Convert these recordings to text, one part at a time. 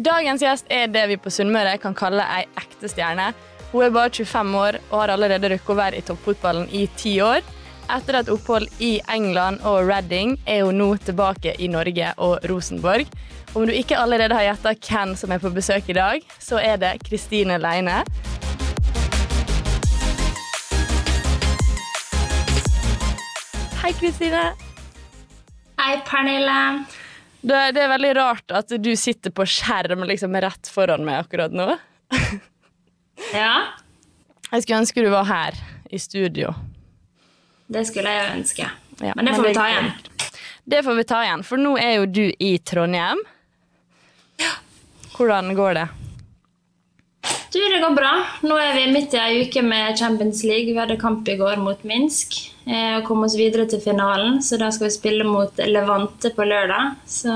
Dagens gjest er det vi på Sunnmøre kan kalle ei ekte stjerne. Hun er bare 25 år og har allerede rukket å være i toppfotballen i ti år. Etter et opphold i England og Reading er hun nå tilbake i Norge og Rosenborg. Om du ikke allerede har gjetta hvem som er på besøk i dag, så er det Kristine Leine. Hei, Kristine. Hei, Pernille. Det, det er veldig rart at du sitter på skjerm liksom rett foran meg akkurat nå. Ja, Jeg skulle ønske du var her i studio. det skulle jeg jo ønske. Ja, Men det får vi ta igjen. Det får vi ta igjen, for nå er jo du i Trondheim. Ja. Hvordan går det? Du, det går bra. Nå er vi midt i ei uke med Champions League. Vi hadde kamp i går mot Minsk eh, og kom oss videre til finalen. Så da skal vi spille mot Levante på lørdag. Så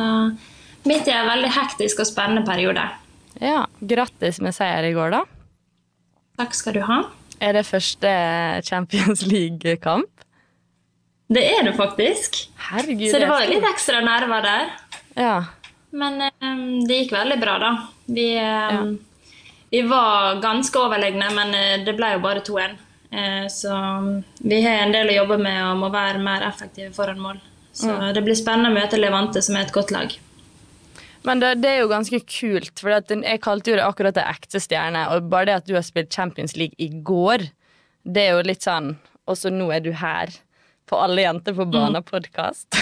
midt i en veldig hektisk og spennende periode. Ja, Grattis med seier i går, da. Takk skal du ha. Er det første Champions League-kamp? Det er det faktisk. Herregud. Så det var litt ekstra nerver der. Ja. Men um, det gikk veldig bra, da. Vi, eh, vi var ganske overlegne, men eh, det ble jo bare 2-1. Eh, så vi har en del å jobbe med og må være mer effektive foran mål. Så det blir spennende å møte Levante, som er et godt lag. Men det, det er jo ganske kult, for jeg kalte jo det akkurat det ekte stjerne. Og bare det at du har spilt Champions League i går, det er jo litt sånn Og så nå er du her på Alle jenter på banen-podkast.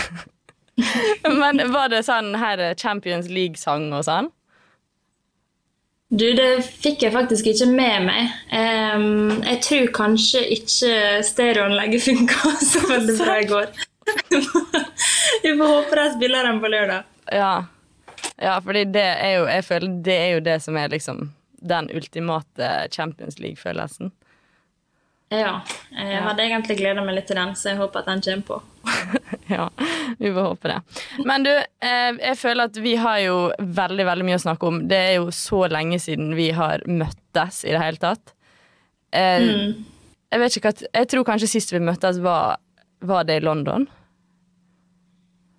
Men var det sånn her Champions League-sang og sånn? Du, det fikk jeg faktisk ikke med meg. Um, jeg tror kanskje ikke stereoanlegget funka så veldig bra i går. vi får håpe de spiller den på lørdag. Ja. ja, fordi det er jo Jeg føler det er jo det som er liksom den ultimate Champions League-følelsen. Ja, jeg hadde egentlig gleda meg litt til den, så jeg håper at den kommer på. ja, vi får håpe det. Men du, eh, jeg føler at vi har jo veldig veldig mye å snakke om. Det er jo så lenge siden vi har møttes i det hele tatt. Eh, Jeg vet ikke hva Jeg tror kanskje sist vi møttes, var, var det i London.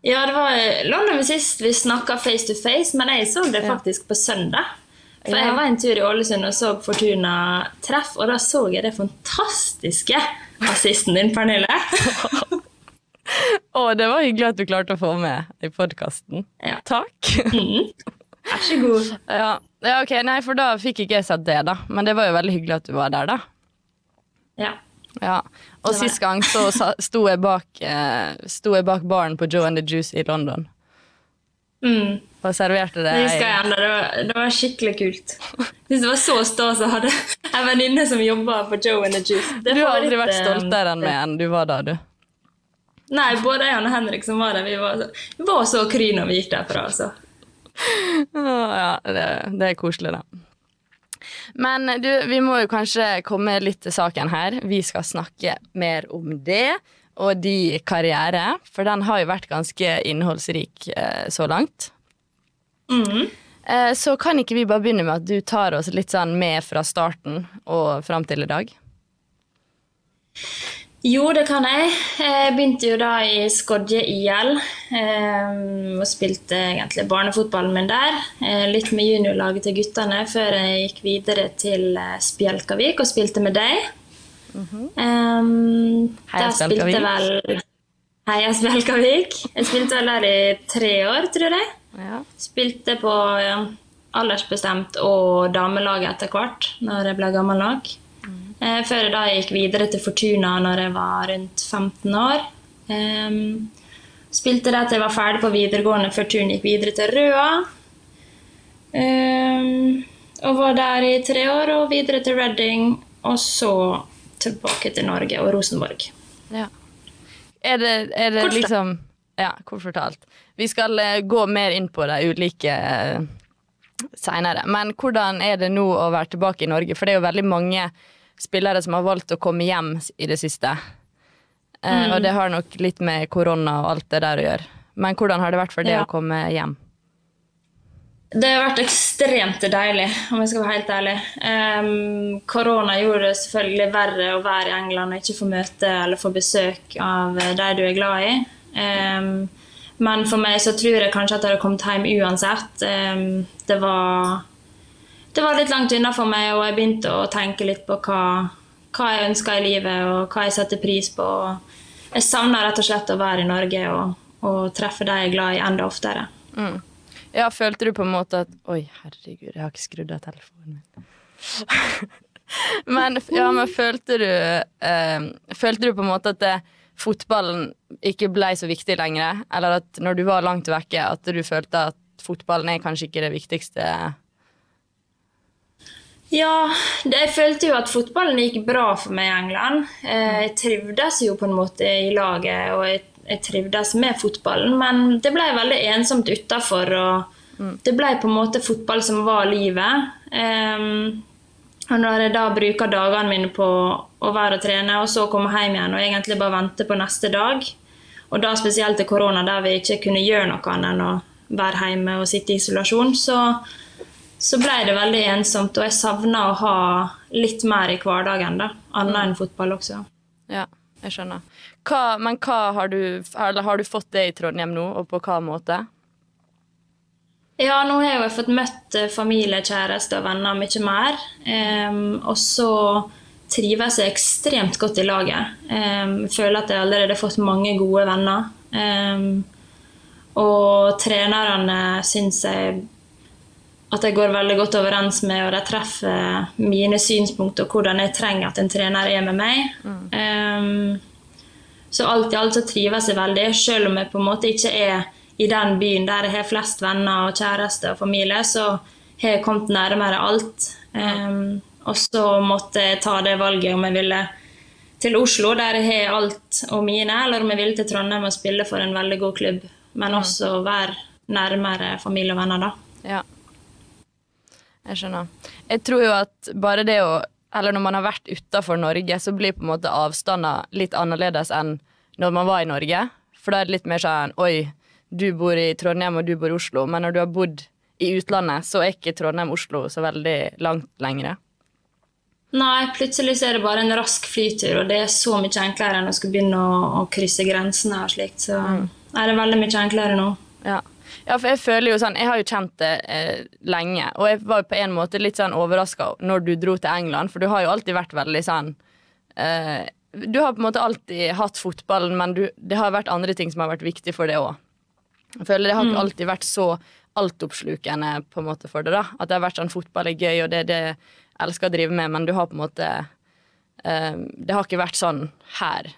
Ja, det var London sist vi snakka face to face, men jeg så det faktisk på søndag. For jeg var en tur i Ålesund og så Fortuna treff, og da så jeg det fantastiske assisten din, Pernille. Å, det var hyggelig at du klarte å få med i podkasten. Ja. Takk. Vær så god. ja. ja, ok, Nei, for da fikk ikke jeg sett det, da. Men det var jo veldig hyggelig at du var der, da. Ja. Ja, og sist gang så sto jeg bak, eh, sto jeg bak baren på Joe and the Juice i London Mm. og serverte det. Det husker jeg. Det, var- det var skikkelig kult. Hvis det var så stas å ha en venninne som jobba på Joe and the Juice. Det Du har aldri litt, vært eh, stoltere enn meg enn du var da, du. Nei, både jeg og Henrik som var der, vi var så, vi var så kry når vi gikk derfra. Altså. Ja, det, det er koselig, det. Men du, vi må jo kanskje komme litt til saken her. Vi skal snakke mer om det og de karriere, for den har jo vært ganske innholdsrik eh, så langt. Mhm. Eh, så kan ikke vi bare begynne med at du tar oss litt sånn med fra starten og fram til i dag? Jo, det kan jeg. Jeg begynte jo da i Skodje IL. Eh, og spilte egentlig barnefotballen min der. Eh, litt med juniorlaget til guttene før jeg gikk videre til eh, Spjelkavik og spilte med deg. Eh, -hmm. um, Heia Spjelkavik. vel Heia Spjelkavik. Jeg spilte vel der i tre år, tror jeg. Ja. Spilte på aldersbestemt og damelaget etter hvert, når jeg ble gammel nok. Eh, før jeg da gikk videre til Fortuna når jeg var rundt 15 år. Um, spilte det til jeg var ferdig på videregående før turen gikk videre til Røa. Um, og var der i tre år og videre til Reading, og så tilbake til Norge og Rosenborg. Ja. Er det, er det Kort, liksom Ja, kort fortalt. Vi skal eh, gå mer inn på de ulike uh, seinere. Men hvordan er det nå å være tilbake i Norge? For det er jo veldig mange spillere som har valgt å komme hjem i det siste. Mm. Og det har nok litt med korona og alt det der å gjøre. Men hvordan har det vært for deg Ja. å komme hjem? Det har vært ekstremt deilig, om jeg skal være helt ærlig. Um, korona gjorde det selvfølgelig verre å være i England og ikke få møte eller få besøk av de du er glad i. Um, Men for meg så tror jeg kanskje at jeg hadde kommet hjem uansett. Um, det var det var litt langt unna for meg, og jeg begynte å tenke litt på hva, hva jeg ønska i livet, og hva jeg setter pris på. Jeg savna rett og slett å være i Norge og, og treffe de jeg er glad i, enda oftere. Mm. Ja, følte du på en måte at Oi, herregud, jeg har ikke skrudd av telefonen min. men, ja, men følte du eh, Følte du på en måte at det, fotballen ikke ble så viktig lenger? Eller at når du var langt vekke, at du følte at fotballen er kanskje ikke det viktigste? Ja, jeg følte jo at fotballen gikk bra for meg i England. Eh, jeg trivdes jo på en måte i laget, og jeg, jeg trivdes med fotballen. Men det ble veldig ensomt utafor, mm. det ble på en måte fotball som var livet. Um, og når jeg da bruker dagene mine på å være og trene, og så komme hjem igjen og egentlig bare vente på neste dag, og da spesielt til korona, der vi ikke kunne gjøre noe annet enn å være hjemme og sitte i isolasjon, så så ble det veldig ensomt, og jeg savna å ha litt mer i hverdagen, da. Annet enn fotball også. Ja, jeg skjønner. Hva, men hva har du, har du fått det i Trondheim nå, og på hva måte? Ja, nå har jeg jo fått møtt eh, familie, kjæreste og venner mye mer. Um, og så trives jeg ekstremt godt i laget. Um, føler at jeg allerede har fått mange gode venner. Um, og trenerne syns jeg at jeg går veldig godt overens med, og de treffer mine synspunkter og hvordan jeg trenger at en trener er med meg. Mm. Um, så alt i alt så trives jeg veldig, selv om jeg på en måte ikke er i den byen der jeg har flest venner og kjæreste og familie, så har jeg kommet nærmere alt. Um, og så måtte jeg ta det valget om jeg ville til Oslo, der jeg har alt og mine, eller om jeg ville til Trondheim og spille for en veldig god klubb, men mm. også være nærmere familie og venner, da. Ja. Jeg skjønner. Jeg tror jo at bare det å Eller når man har vært utafor Norge, så blir på en måte avstander litt annerledes enn når man var i Norge. For da er det litt mer sånn Oi, du bor i Trondheim, og du bor i Oslo. Men når du har bodd i utlandet, så er ikke Trondheim-Oslo så veldig langt lengre. Nei, plutselig så er det bare en rask flytur, og det er så mye enklere enn å skulle begynne å, å krysse grensene og slikt. Så mm. er det veldig mye enklere nå. Ja. Ja, for jeg føler jo sånn Jeg har jo kjent det eh, lenge, og jeg var jo på en måte litt sånn overraska når du dro til England, for du har jo alltid vært veldig sånn eh, Du har på en måte alltid hatt fotballen, men du, det har vært andre ting som har vært viktig for det òg. Jeg føler det har ikke mm. alltid vært så altoppslukende på en måte for det, da. At det har vært sånn fotball er gøy, og det er det jeg elsker å drive med, men du har på en måte eh, Det har ikke vært sånn her.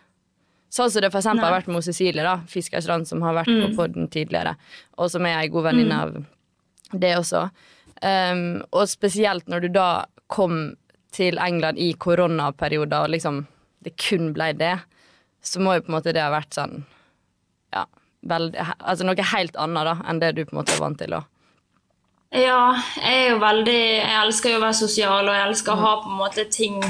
Sånn som det for eksempel har vært med Cecilie, da, Fiskerstrand, som har vært mm. på podden tidligere, og som er ei god venninne mm. av det også. Um, og spesielt når du da kom til England i koronaperioder, og liksom det kun ble det, så må jo på en måte det ha vært sånn Ja, veldig Altså noe helt annet da enn det du på en måte er vant til. da. Ja, jeg er jo veldig Jeg elsker jo å være sosial, og jeg elsker å ha på en måte ting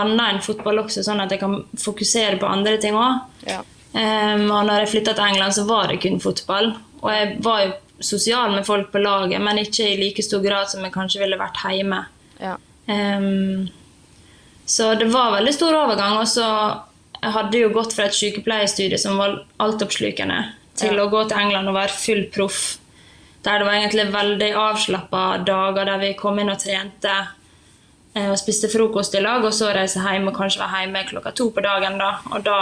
annet enn fotball også, sånn at jeg kan fokusere på andre ting òg. Ja. Um, og når jeg flytta til England, så var det kun fotball. Og jeg var jo sosial med folk på laget, men ikke i like stor grad som jeg kanskje ville vært hjemme. Ja. Um, så det var veldig stor overgang. Og så jeg hadde jo gått fra et sykepleierstudie som var altoppslukende, til ja. å gå til England og være full proff. Der det var egentlig veldig avslappa dager der vi kom inn og trente og spiste frokost i lag, og så reise hjem og kanskje være hjemme klokka to på dagen. da, Og da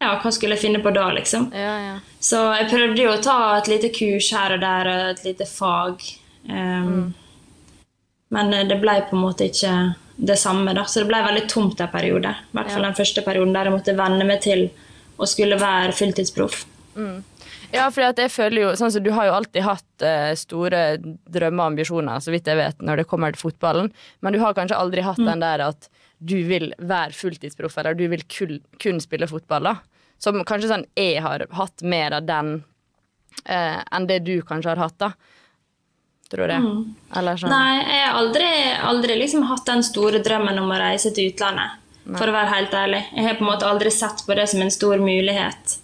Ja, hva skulle jeg finne på da, liksom? Ja, ja. Så jeg prøvde jo å ta et lite kurs her og der, og et lite fag. Um, mm. Men eh, det ble på en måte ikke det samme, da. Så det ble veldig tomt en periode. I hvert fall ja. den første perioden der jeg måtte venne meg til å skulle være fulltidsproff. Mm. Ja, for jeg føler jo sånn så Du har jo alltid hatt uh, store drømmer og ambisjoner, så vidt jeg vet, når det kommer til fotballen, men du har kanskje aldri hatt mm. den der at du vil være fulltidsproff, eller du vil kun, kun, spille fotball, da. Som kanskje sånn jeg har hatt mer av den uh, enn det du kanskje har hatt, da. Tror jeg. Mm. Sånn. Nei, jeg har aldri, aldri liksom hatt den store drømmen om å reise til utlandet. Nei. For å være helt ærlig. Jeg har på en måte aldri sett på det som en stor mulighet.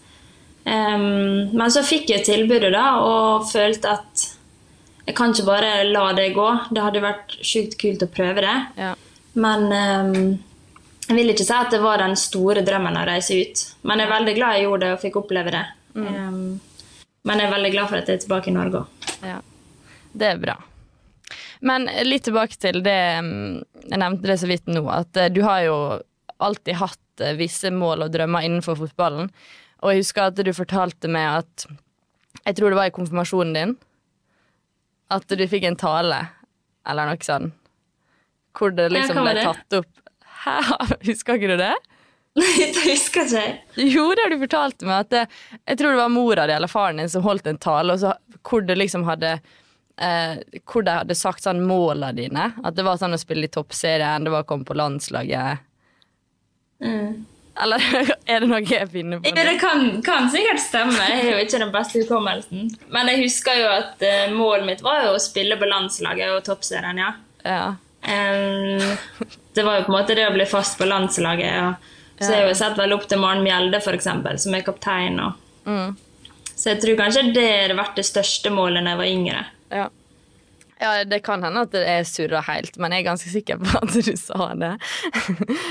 Um, men så fikk jeg tilbudet da, og følte at jeg kan ikke bare la det gå. Det hadde vært sjukt kult å prøve det. Ja. Men um, jeg vil ikke si at det var den store drømmen å reise ut. Men jeg er veldig glad jeg gjorde det og fikk oppleve det. Mm. Um, Men jeg er veldig glad for at jeg er tilbake i Norge òg. Ja. Det er bra. Men litt tilbake til det Jeg nevnte det så vidt nå, at eh, du har jo alltid hatt eh, visse mål og drømmer innenfor fotballen. Og jeg husker at du fortalte meg at Jeg tror det var i konfirmasjonen din. At du fikk en tale, eller noe sånn. Hvor det liksom ble det? tatt opp Hæ, husker ikke du det? Nei, det husker ikke jeg. Jo, det har du fortalt meg. At det, jeg tror det var mora di eller faren din som holdt en tale, så, hvor det liksom hadde eh, Hvor de hadde sagt sånn måla dine. At det var sånn å spille i toppserien, det var å komme på landslaget. Mm. Eller er det noe jeg finner på Ja, det kan, kan sikkert stemme. Jeg har jo ikke den beste hukommelsen. Men jeg husker jo at uh, målet mitt var jo å spille på landslaget og toppserien, ja. Ja. Um, det var jo på en måte det å bli fast på landslaget. Ja. så har jeg jo sett vel opp til Maren Mjelde, eksempel, som er kaptein. Og, Mm. så jeg tror kanskje det har vært det største målet da jeg var yngre. Ja. Ja, det kan hende at det er surra helt, men jeg er ganske sikker på at du sa det.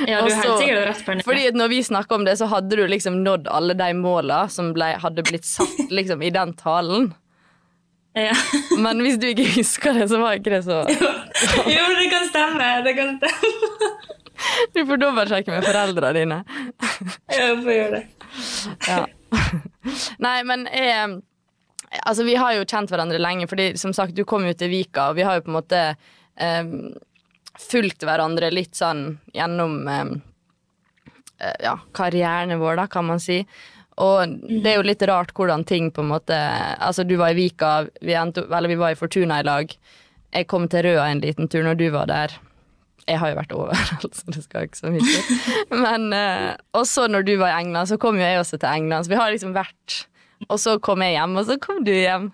Ja, du så- helt sikkert rett på det. Fordi når vi snakka om det, så hadde du liksom nådd alle de måla som ble, hadde blitt satt liksom i den talen. Ja. Men hvis du ikke husker det, så var ikke det så jo, det kan stemme. Det kan stemme. Du får dobbeltsjekke med foreldrene dine. ja, Jeg får gjøre det. Ja. Nei, men jeg, Altså, vi har jo kjent hverandre lenge, fordi som sagt, du kom jo til Vika, og vi har jo på en måte eh, fulgt hverandre litt sånn gjennom eh, eh, ja, karrieren vår, da, kan man si. Og det er jo litt rart hvordan ting på en måte Altså, du var i Vika, vi, endte, eller vi var i Fortuna i lag. Jeg kom til Røa en liten tur når du var der. Jeg har jo vært overalt, så det skal ikke så mye til. Men eh, også når du var i England, så kom jo jeg også til England. Så vi har liksom vært Og så kom jeg hjem, og så kom du hjem.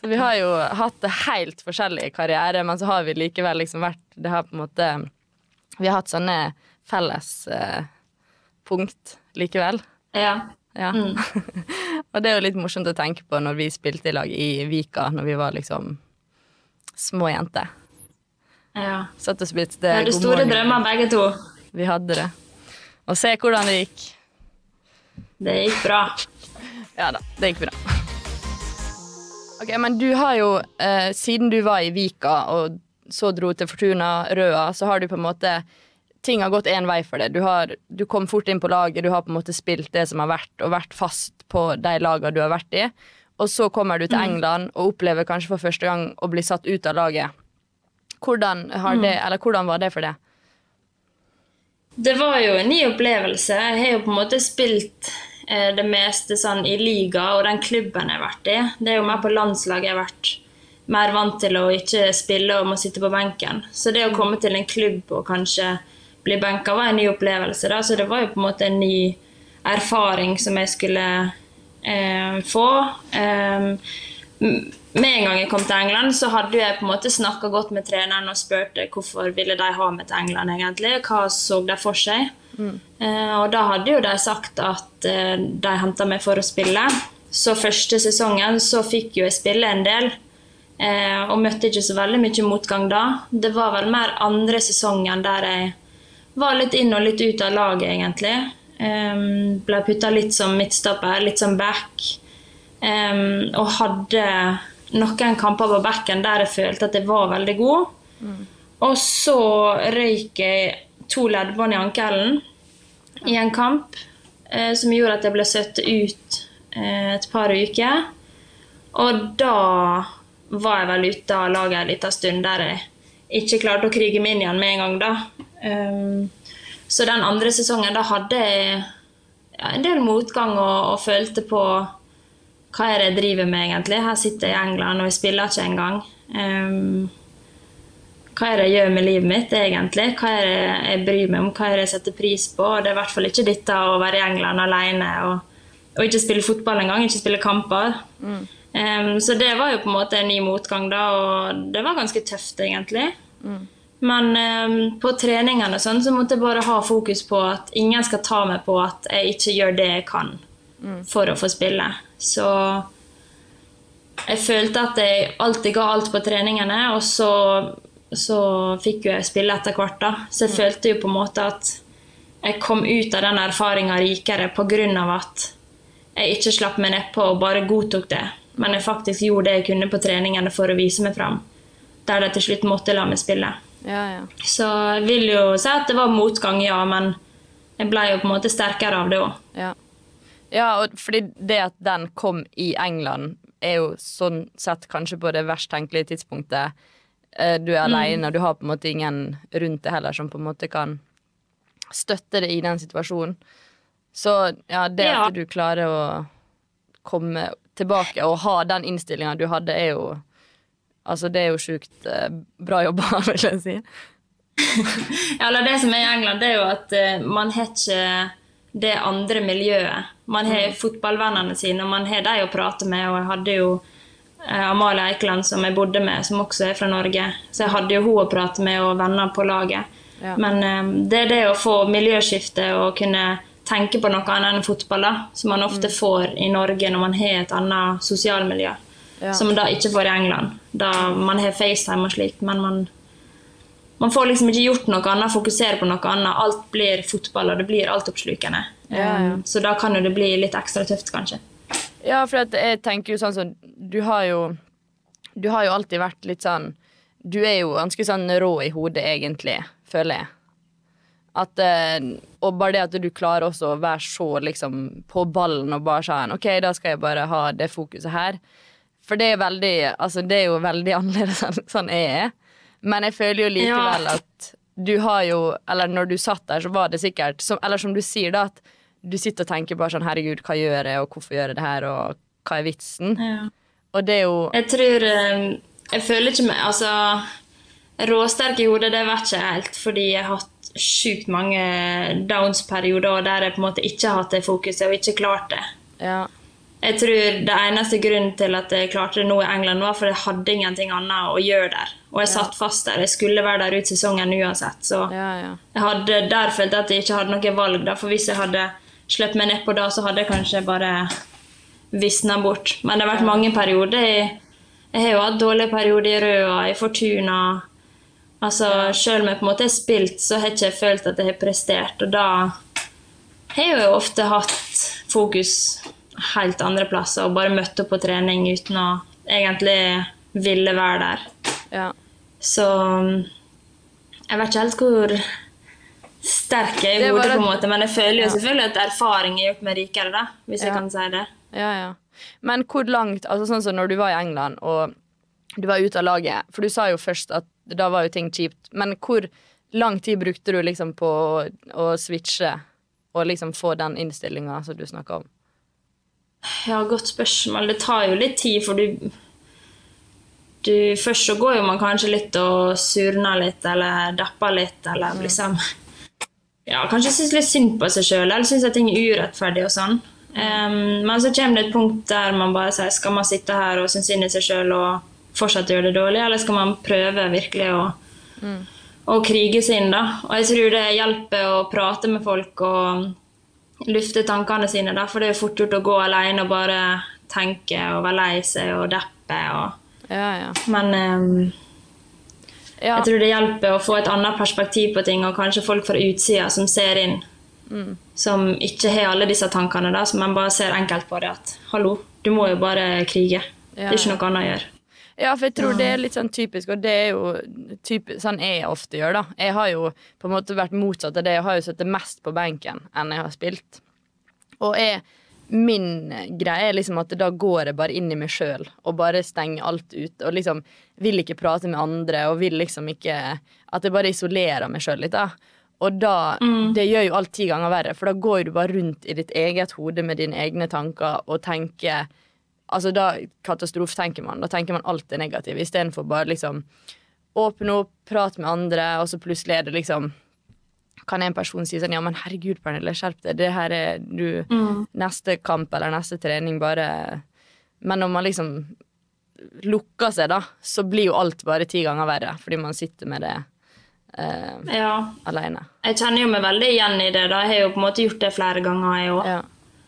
Så vi har jo hatt det helt forskjellige karriere, men så har vi likevel liksom vært Det har på en måte Vi har hatt sånne felles eh, punkt likevel. Ja. Ja. Mm. og det er jo litt morsomt å tenke på når vi spilte i lag i Vika, når vi var liksom små jenter. ja. Satt og spilte Vi hadde store drømmer, begge to. Vi hadde det. Og se hvordan det gikk. Det gikk bra. Ja da, det gikk bra. Ok, Men du har jo, eh, siden du var i Vika og så dro til Fortuna Røa, så har du på en måte Ting har gått én vei for deg. Du, har, du kom fort inn på laget, du har på en måte spilt det som har vært, og vært fast på de lagene du har vært i. Og så kommer du til England og opplever kanskje for første gang å bli satt ut av laget. Hvordan, har det, eller hvordan var det for deg? Det var jo en ny opplevelse. Jeg har jo på en måte spilt det meste sånn i liga og den klubben jeg har vært i. Det er jo mer på landslaget jeg har vært mer vant til å ikke spille og må sitte på benken. Så det å komme til en klubb og kanskje bli benka var en ny opplevelse. Da. Så det var jo på en måte en ny erfaring som jeg skulle eh, få. Eh, med en gang jeg kom til England, så hadde jeg på en måte snakka godt med treneren og spurte hvorfor ville de ha meg til England egentlig, hva så de for seg. Eh, og da hadde jo de sagt at eh, de henta meg for å spille. Så første sesongen så fikk jo jeg spille en del, eh, og møtte ikke så veldig mye motgang da. Det var vel mer andre sesongen der jeg var litt inn og litt ut av laget, egentlig. Um, ble putta litt som midtstopper, litt som back. Um, og hadde noen kamper på backen der jeg følte at jeg var veldig god. Og så røyk jeg to leddbånd i ankelen i en kamp eh, som gjorde at jeg ble satt ut eh, et par uker. Og da var jeg vel ute av laget en liten stund der jeg ikke klarte å krige meg inn igjen med en gang. da. Em, så den andre sesongen da hadde jeg en del motgang og, og følte på hva er det jeg driver med egentlig? Her sitter jeg i England og jeg spiller ikke engang. Um, hva er det jeg gjør med livet mitt egentlig? Hva er det jeg bryr meg om? Hva er det jeg setter pris på? Og det er i hvert fall ikke dette å være i England alene og, og ikke spille fotball engang, ikke spille kamper. Um, så det var jo på en måte en ny motgang da, og det var ganske tøft egentlig. Men um, på treningene sånn, så måtte jeg bare ha fokus på at ingen skal ta meg på at jeg ikke gjør det jeg kan for å få spille. Så jeg følte at jeg alltid ga alt på treningene, og så, så fikk jo jeg spille etter hvert. da. Så jeg følte jo på en måte at jeg kom ut av den erfaringa rikere av at jeg ikke slapp meg nedpå og bare godtok det, men jeg faktisk gjorde det jeg kunne på treningene for å vise meg fram. Der de til slutt måtte la meg spille. Ja, ja. Så jeg vil jo si at det var motgang, ja, men jeg ble jo på en måte sterkere av det òg. Ja. ja, og fordi det at den kom i England, er jo sånn sett kanskje på det verst tenkelige tidspunktet. Eh, Du er alene, og du har på en måte ingen rundt deg heller som på en måte kan støtte deg i den situasjonen. Så ja, det Ja. at du klarer å komme tilbake og ha den innstillinga du hadde, er jo Altså, det er jo sjukt eh, bra jobba, vil jeg si. Ja, eller det som er i England, det er jo at eh, man har ikke det andre miljøet. Man har fotballvennene sine, og man har de å prate med. Og jeg hadde jo Amalie Eikeland, som jeg bodde med, som også er fra Norge. Så jeg hadde jo hun å prate med, og venner på laget. Ja. Men eh, det er det å få miljøskifte og kunne tenke på noe annet enn fotball, da, som man ofte får i Norge når man har et annet sosialmiljø. Ja. Som man da ikke får i England. Da man har FaceTime og slikt, men man man får liksom ikke gjort noe annet, fokusere på noe annet. Alt blir fotball, og det blir altoppslukende. Ja, ja. Um, Så da kan jo det bli litt ekstra tøft, kanskje. Ja, for jeg tenker jo sånn som Du har jo Du har jo alltid vært litt sånn Du er jo ganske sånn rå i hodet, egentlig, føler jeg. At eh, Og bare det at du klarer også å være så liksom på ballen og bare sånn OK, da skal jeg bare ha det fokuset her. For det er veldig Altså, det er jo veldig annerledes enn sånn jeg er. Men jeg føler jo likevel Ja. at du har jo Eller når du satt der, så var det sikkert som, Eller som du sier, da, at du sitter og tenker bare sånn Herregud, hva gjør jeg, og hvorfor gjør jeg det her, og hva er vitsen? Og det er jo Jeg tror um, Jeg føler ikke meg Altså, råsterk i hodet, det vet ikke jeg helt, fordi jeg har hatt sjukt mange downs-perioder der jeg på en måte ikke har hatt det fokuset og ikke klart det. Ja. Jeg tror det eneste grunnen til at jeg klarte det nå i England, var for jeg hadde ingenting annet å gjøre der. Og jeg satt fast der. Jeg skulle være der ut sesongen uansett. Så Ja, ja. jeg hadde der følt at jeg ikke hadde noe valg. Da. For hvis jeg hadde sluppet meg nedpå da, så hadde jeg kanskje bare visna bort. Men det har vært mange perioder. Jeg, har jo hatt dårlige perioder i Røa, i Fortuna. Altså, Selv om jeg på en måte har spilt, så har jeg ikke følt at jeg har prestert. Og da har jeg jo ofte hatt fokus helt andre plasser og bare møtt opp på trening uten å egentlig ville være der. ja. Så jeg vet ikke helt hvor sterk jeg er i hodet, på en måte, men jeg føler jo Ja. selvfølgelig at erfaring har gjort meg rikere, da, hvis Ja. jeg kan si det. Ja, ja. Men hvor langt altså Sånn som når du var i England og du var ute av laget For du sa jo først at da var jo ting kjipt. Men hvor lang tid brukte du liksom på å, å switche og liksom få den innstillinga som du snakka om? Ja, godt spørsmål. Det tar jo litt tid, for du, du Først så går jo man kanskje litt og surner litt, eller depper litt, eller liksom Ja, kanskje syns litt synd på seg sjøl, eller syns at ting er urettferdig og sånn. Um, men så kommer det et punkt der man bare sier skal man sitte her og synes synd i seg sjøl og fortsette å gjøre det dårlig, eller skal man prøve virkelig å, å krige seg inn, da? Og jeg tror det hjelper å prate med folk og lufte tankene sine, da, for det er fort gjort å gå alene og bare tenke og være lei seg og deppe. Og... Ja, ja. Men em, ja. jeg tror det hjelper å få et annet perspektiv på ting, og kanskje folk fra utsida som ser inn. Som ikke har alle disse tankene, da, som man bare ser enkelt på det at hallo, du må jo bare krige. Det er ikke noe annet å gjøre. Ja, for jeg tror det er litt sånn typisk, og det er jo typisk, sånn jeg ofte gjør, da. Jeg har jo på en måte vært motsatt av det. Jeg har jo sittet mest på benken enn jeg har spilt. Og jeg, min greie er liksom at da går jeg bare inn i meg sjøl og bare stenger alt ut. Og liksom vil ikke prate med andre og vil liksom ikke At jeg bare isolerer meg sjøl litt, da. Og da, det gjør jo alt ti ganger verre, for da går du bare rundt i ditt eget hode med dine egne tanker og tenker Altså da katastrofetenker man. Da tenker man alt er negativt, istedenfor bare liksom åpne opp, prate med andre, og så plutselig er det liksom Kan en person si sånn Ja, men herregud, Pernille, skjerp deg. Det her er du Neste kamp eller neste trening, bare Men når man liksom lukker seg, da, så blir jo alt bare ti ganger verre, fordi man sitter med det eh, Ja. alene. Jeg kjenner jo meg veldig igjen i det. da. Jeg har jo på en måte gjort det flere ganger, jeg òg. Ja.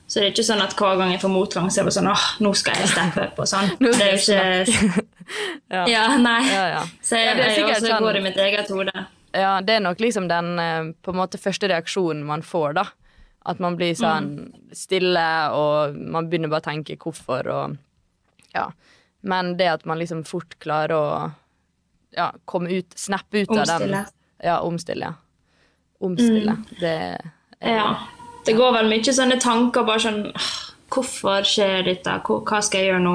Så det er ikke sånn at hver gang jeg får motgang, så er det sånn åh, nå skal jeg steppe opp og sånn. Det er jo ikke Ja. Ja, nei. Ja, ja. Så jeg, Ja, er jeg også sånn- går i mitt eget hode. Ja, det er nok liksom den eh, på en måte første reaksjonen man får, da. At man blir sånn stille, og man begynner bare å tenke hvorfor og Ja. Men det at man liksom fort klarer å ja, komme ut, snappe ut av den Omstille. Ja, omstille. Ja. Omstille. Det Ja. Det går vel mye sånne tanker bare sånn Hvorfor skjer dette? Hva skal jeg gjøre nå?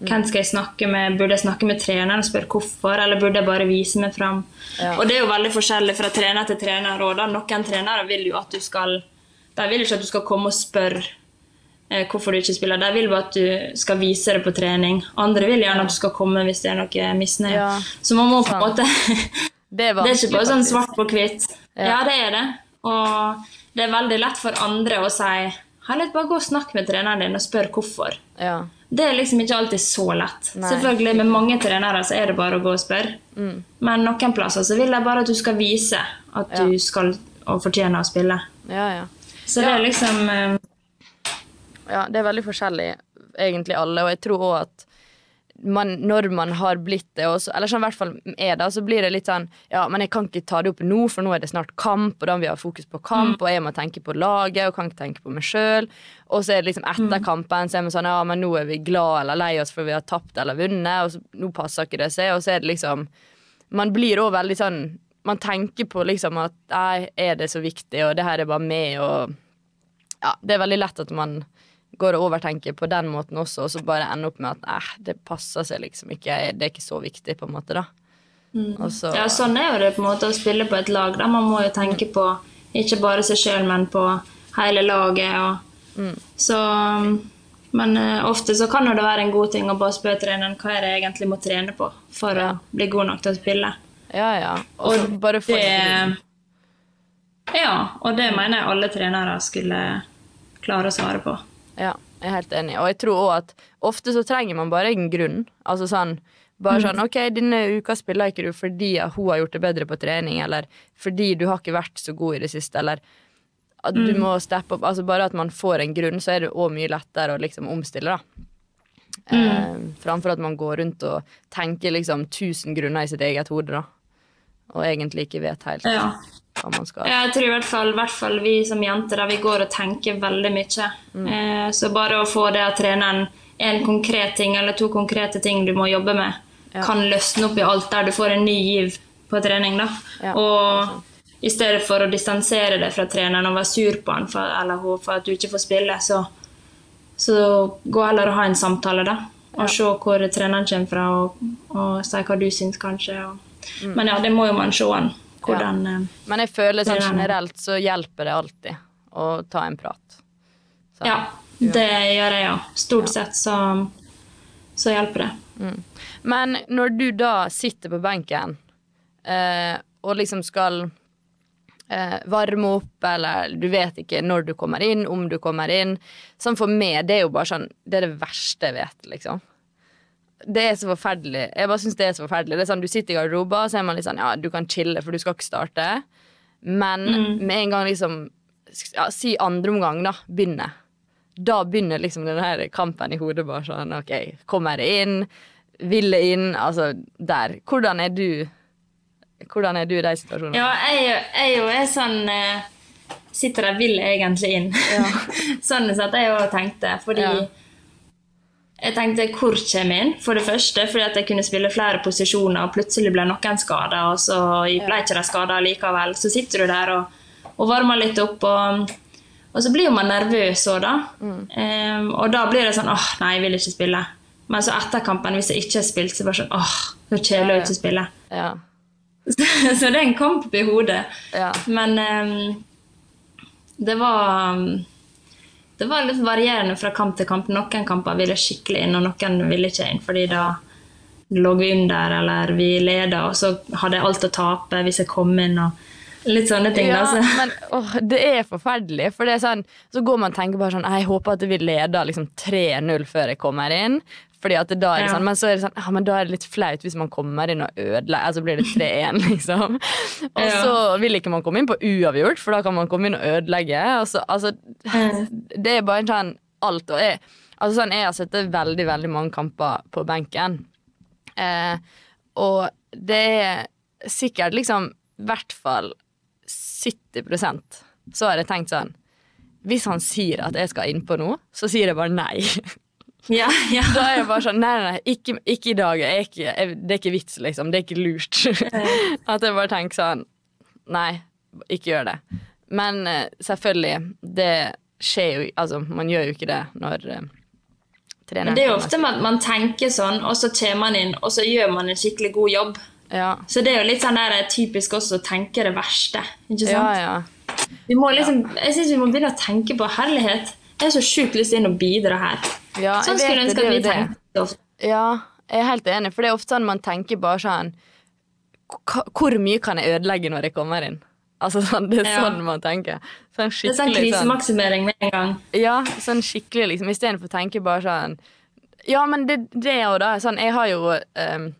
Hvem skal jeg snakke med? Burde jeg snakke med treneren og spørre hvorfor, eller burde jeg bare vise meg fram? Ja. Og det er jo veldig forskjellig fra trener til trener. Og da. Noen trenere vil jo at du skal De vil ikke at du skal komme og spørre eh, hvorfor du ikke spiller. De vil bare at du skal vise det på trening. Andre vil gjerne at du skal komme hvis det er noe misnøye. Ja. Så man må på en måte Det er det er ikke bare sånn svart på hvitt. Ja. Ja. det er det. Og det er veldig lett for andre å si Herlig, bare gå og snakk med treneren din og spør hvorfor. Ja. Det er liksom ikke alltid så lett. Nei. Selvfølgelig, Med mange trenere så er det bare å gå og spørre. Mm. Men noen plasser så vil de bare at du skal vise at Ja. du skal og fortjener å spille. ja, ja. Så det er liksom um... Ja, det er veldig forskjellig, egentlig alle, og jeg tror òg at man, når man har blitt det, også, eller sånn i hvert fall er det, så blir det litt sånn Ja, men jeg kan ikke ta det opp nå, for nå er det snart kamp, og da må vi ha fokus på kamp, og jeg må tenke på laget, og kan ikke tenke på meg sjøl. Og så er det liksom etter kampen, så er man sånn Ja, men nå er vi glad eller lei oss for vi har tapt eller vunnet, og så, nå passer ikke det seg, og så er det liksom Man blir òg veldig sånn Man tenker på liksom at Nei, er det så viktig, og det her er bare meg, og ja, det er veldig lett at man går og overtenker på den måten også, og så bare ender opp med at eh, det passer seg liksom ikke, det er ikke så viktig, på en måte, da. Og så, Ja, sånn er jo det på en måte å spille på et lag. Da. Man må jo tenke på ikke bare seg sjøl, men på hele laget. Og, så, men uh, ofte så kan jo det være en god ting å bare spørre treneren hva er det jeg egentlig må trene på for Ja. å bli god nok til å spille. Ja, ja. Og så bare få det, Ja, og det mener jeg alle trenere skulle klare å svare på. Ja, jeg er helt enig. Og jeg tror òg at ofte så trenger man bare en grunn. Altså sånn bare sånn OK, denne uka spiller ikke du fordi hun har gjort det bedre på trening, eller fordi du har ikke vært så god i det siste, eller at du må steppe opp. Altså bare at man får en grunn, så er det òg mye lettere å liksom omstille, da. Eh, framfor at man går rundt og tenker liksom tusen grunner i sitt eget hode, da. Og egentlig ikke vet helt Ja. Hva man skal. Jeg tror i hvert fall, hvert fall vi som jenter vi går og tenker veldig mye. Mm. Eh, så bare å få det av treneren en konkret ting eller to konkrete ting du må jobbe med, Ja. kan løsne opp i alt der du får en ny giv på trening. da. Ja, og i stedet for å distansere deg fra treneren og være sur på han for, eller hun for at du ikke får spille, så, så gå heller og ha en samtale, da. Og se hvor treneren kommer fra, og, og si hva du syns, kanskje. Og, Mm. Men ja, det må jo man se an. Hvordan ja. Men jeg føler sånn er generelt så hjelper det alltid å ta en prat. Så, Ja, det gjør jeg, ja. Stort sett så, så hjelper det. Men når du da sitter på benken eh, og liksom skal eh, varme opp, eller du vet ikke når du kommer inn, om du kommer inn Sånn for meg, det er jo bare sånn Det er det verste jeg vet, liksom. Det er så forferdelig. Jeg bare synes det er så forferdelig. Det er sånn, Du sitter i garderoben, så er man litt sånn Ja, du kan chille, for du skal ikke starte. Men med en gang liksom ja, Si andre omgang, da. Begynner. Da begynner liksom den her kampen i hodet bare sånn OK, kommer jeg inn? Vil jeg inn? Altså, der. Hvordan er du Hvordan er du i de situasjonene? Ja, jeg, jo- jeg er sånn eh, Sitter der, vil jeg egentlig inn? sånn sett jeg òg tenkte. Fordi Ja. Jeg tenkte hvor kommer jeg inn? For det første fordi at jeg kunne spille flere posisjoner, og plutselig ble noen skada, og så ble ikke de skada likevel. Så sitter du der og, og varmer litt opp, og, og så blir man nervøs òg, da. Em, og da blir det sånn åh, nei, jeg vil ikke spille. Men så etter kampen, hvis jeg ikke har spilt, så bare sånn åh, så kjedelig å ikke spille. Ja. så det er en kamp i hodet. Ja. Men um, det var Det var litt varierende fra kamp til kamp. Noen kamper ville skikkelig inn, og noen ville ikke inn. Fordi da lå vi under, eller vi leda, og så hadde jeg alt å tape hvis jeg kom inn. og Litt sånne ting. Ja, da, men åh, det er forferdelig. For det er sånn, så går man og tenker bare sånn Jeg håper at vi leder liksom 3-0 før jeg kommer inn. Fordi at da er det Ja. sånn, Men så er det sånn, ja, men da er det litt flaut hvis man kommer inn og ødelegger. Altså blir det 3-1, liksom. Og Ja. så vil ikke man komme inn på uavgjort, for da kan man komme inn og ødelegge. Og så, altså, det er bare en sånn alt. Og jeg, altså sånn, jeg har sett veldig, veldig mange kamper på benken. Eh, og det er sikkert liksom i hvert fall 70% så har jeg tenkt sånn Hvis han sier at jeg skal innpå noe, så sier jeg bare nei. Ja, ja. Da er jeg bare sånn Nei, nei, ikke, ikke i dag. Jeg er ikke, jeg, det er ikke vits, liksom. Det er ikke lurt. At jeg bare tenker sånn Nei, ikke gjør det. Men eh, selvfølgelig, det skjer jo Altså, man gjør jo ikke det når uh, treneren Men det er jo ofte man, man tenker sånn, og så kommer man inn, og så gjør man en skikkelig god jobb. Ja. Så det er jo litt sånn der typisk også å tenke det verste. ikke sant? ja. Vi må liksom, Jeg syns vi må begynne å tenke på herlighet. Jeg har så sjukt lyst inn å bidra her. Ja, sånn skulle jeg ønske at vi tenkte ofte. Ja, jeg er helt enig, for det er ofte sånn man tenker bare sånn Hvor mye kan jeg ødelegge når jeg kommer inn? Altså sånn, Det er Ja. sånn man tenker. Sånn Det er sånn sånn krisemaksimering med en gang. Ja, sånn skikkelig, liksom. Istedenfor å tenke bare sånn Ja, men det, det jo da sånn Jeg har jo ehm,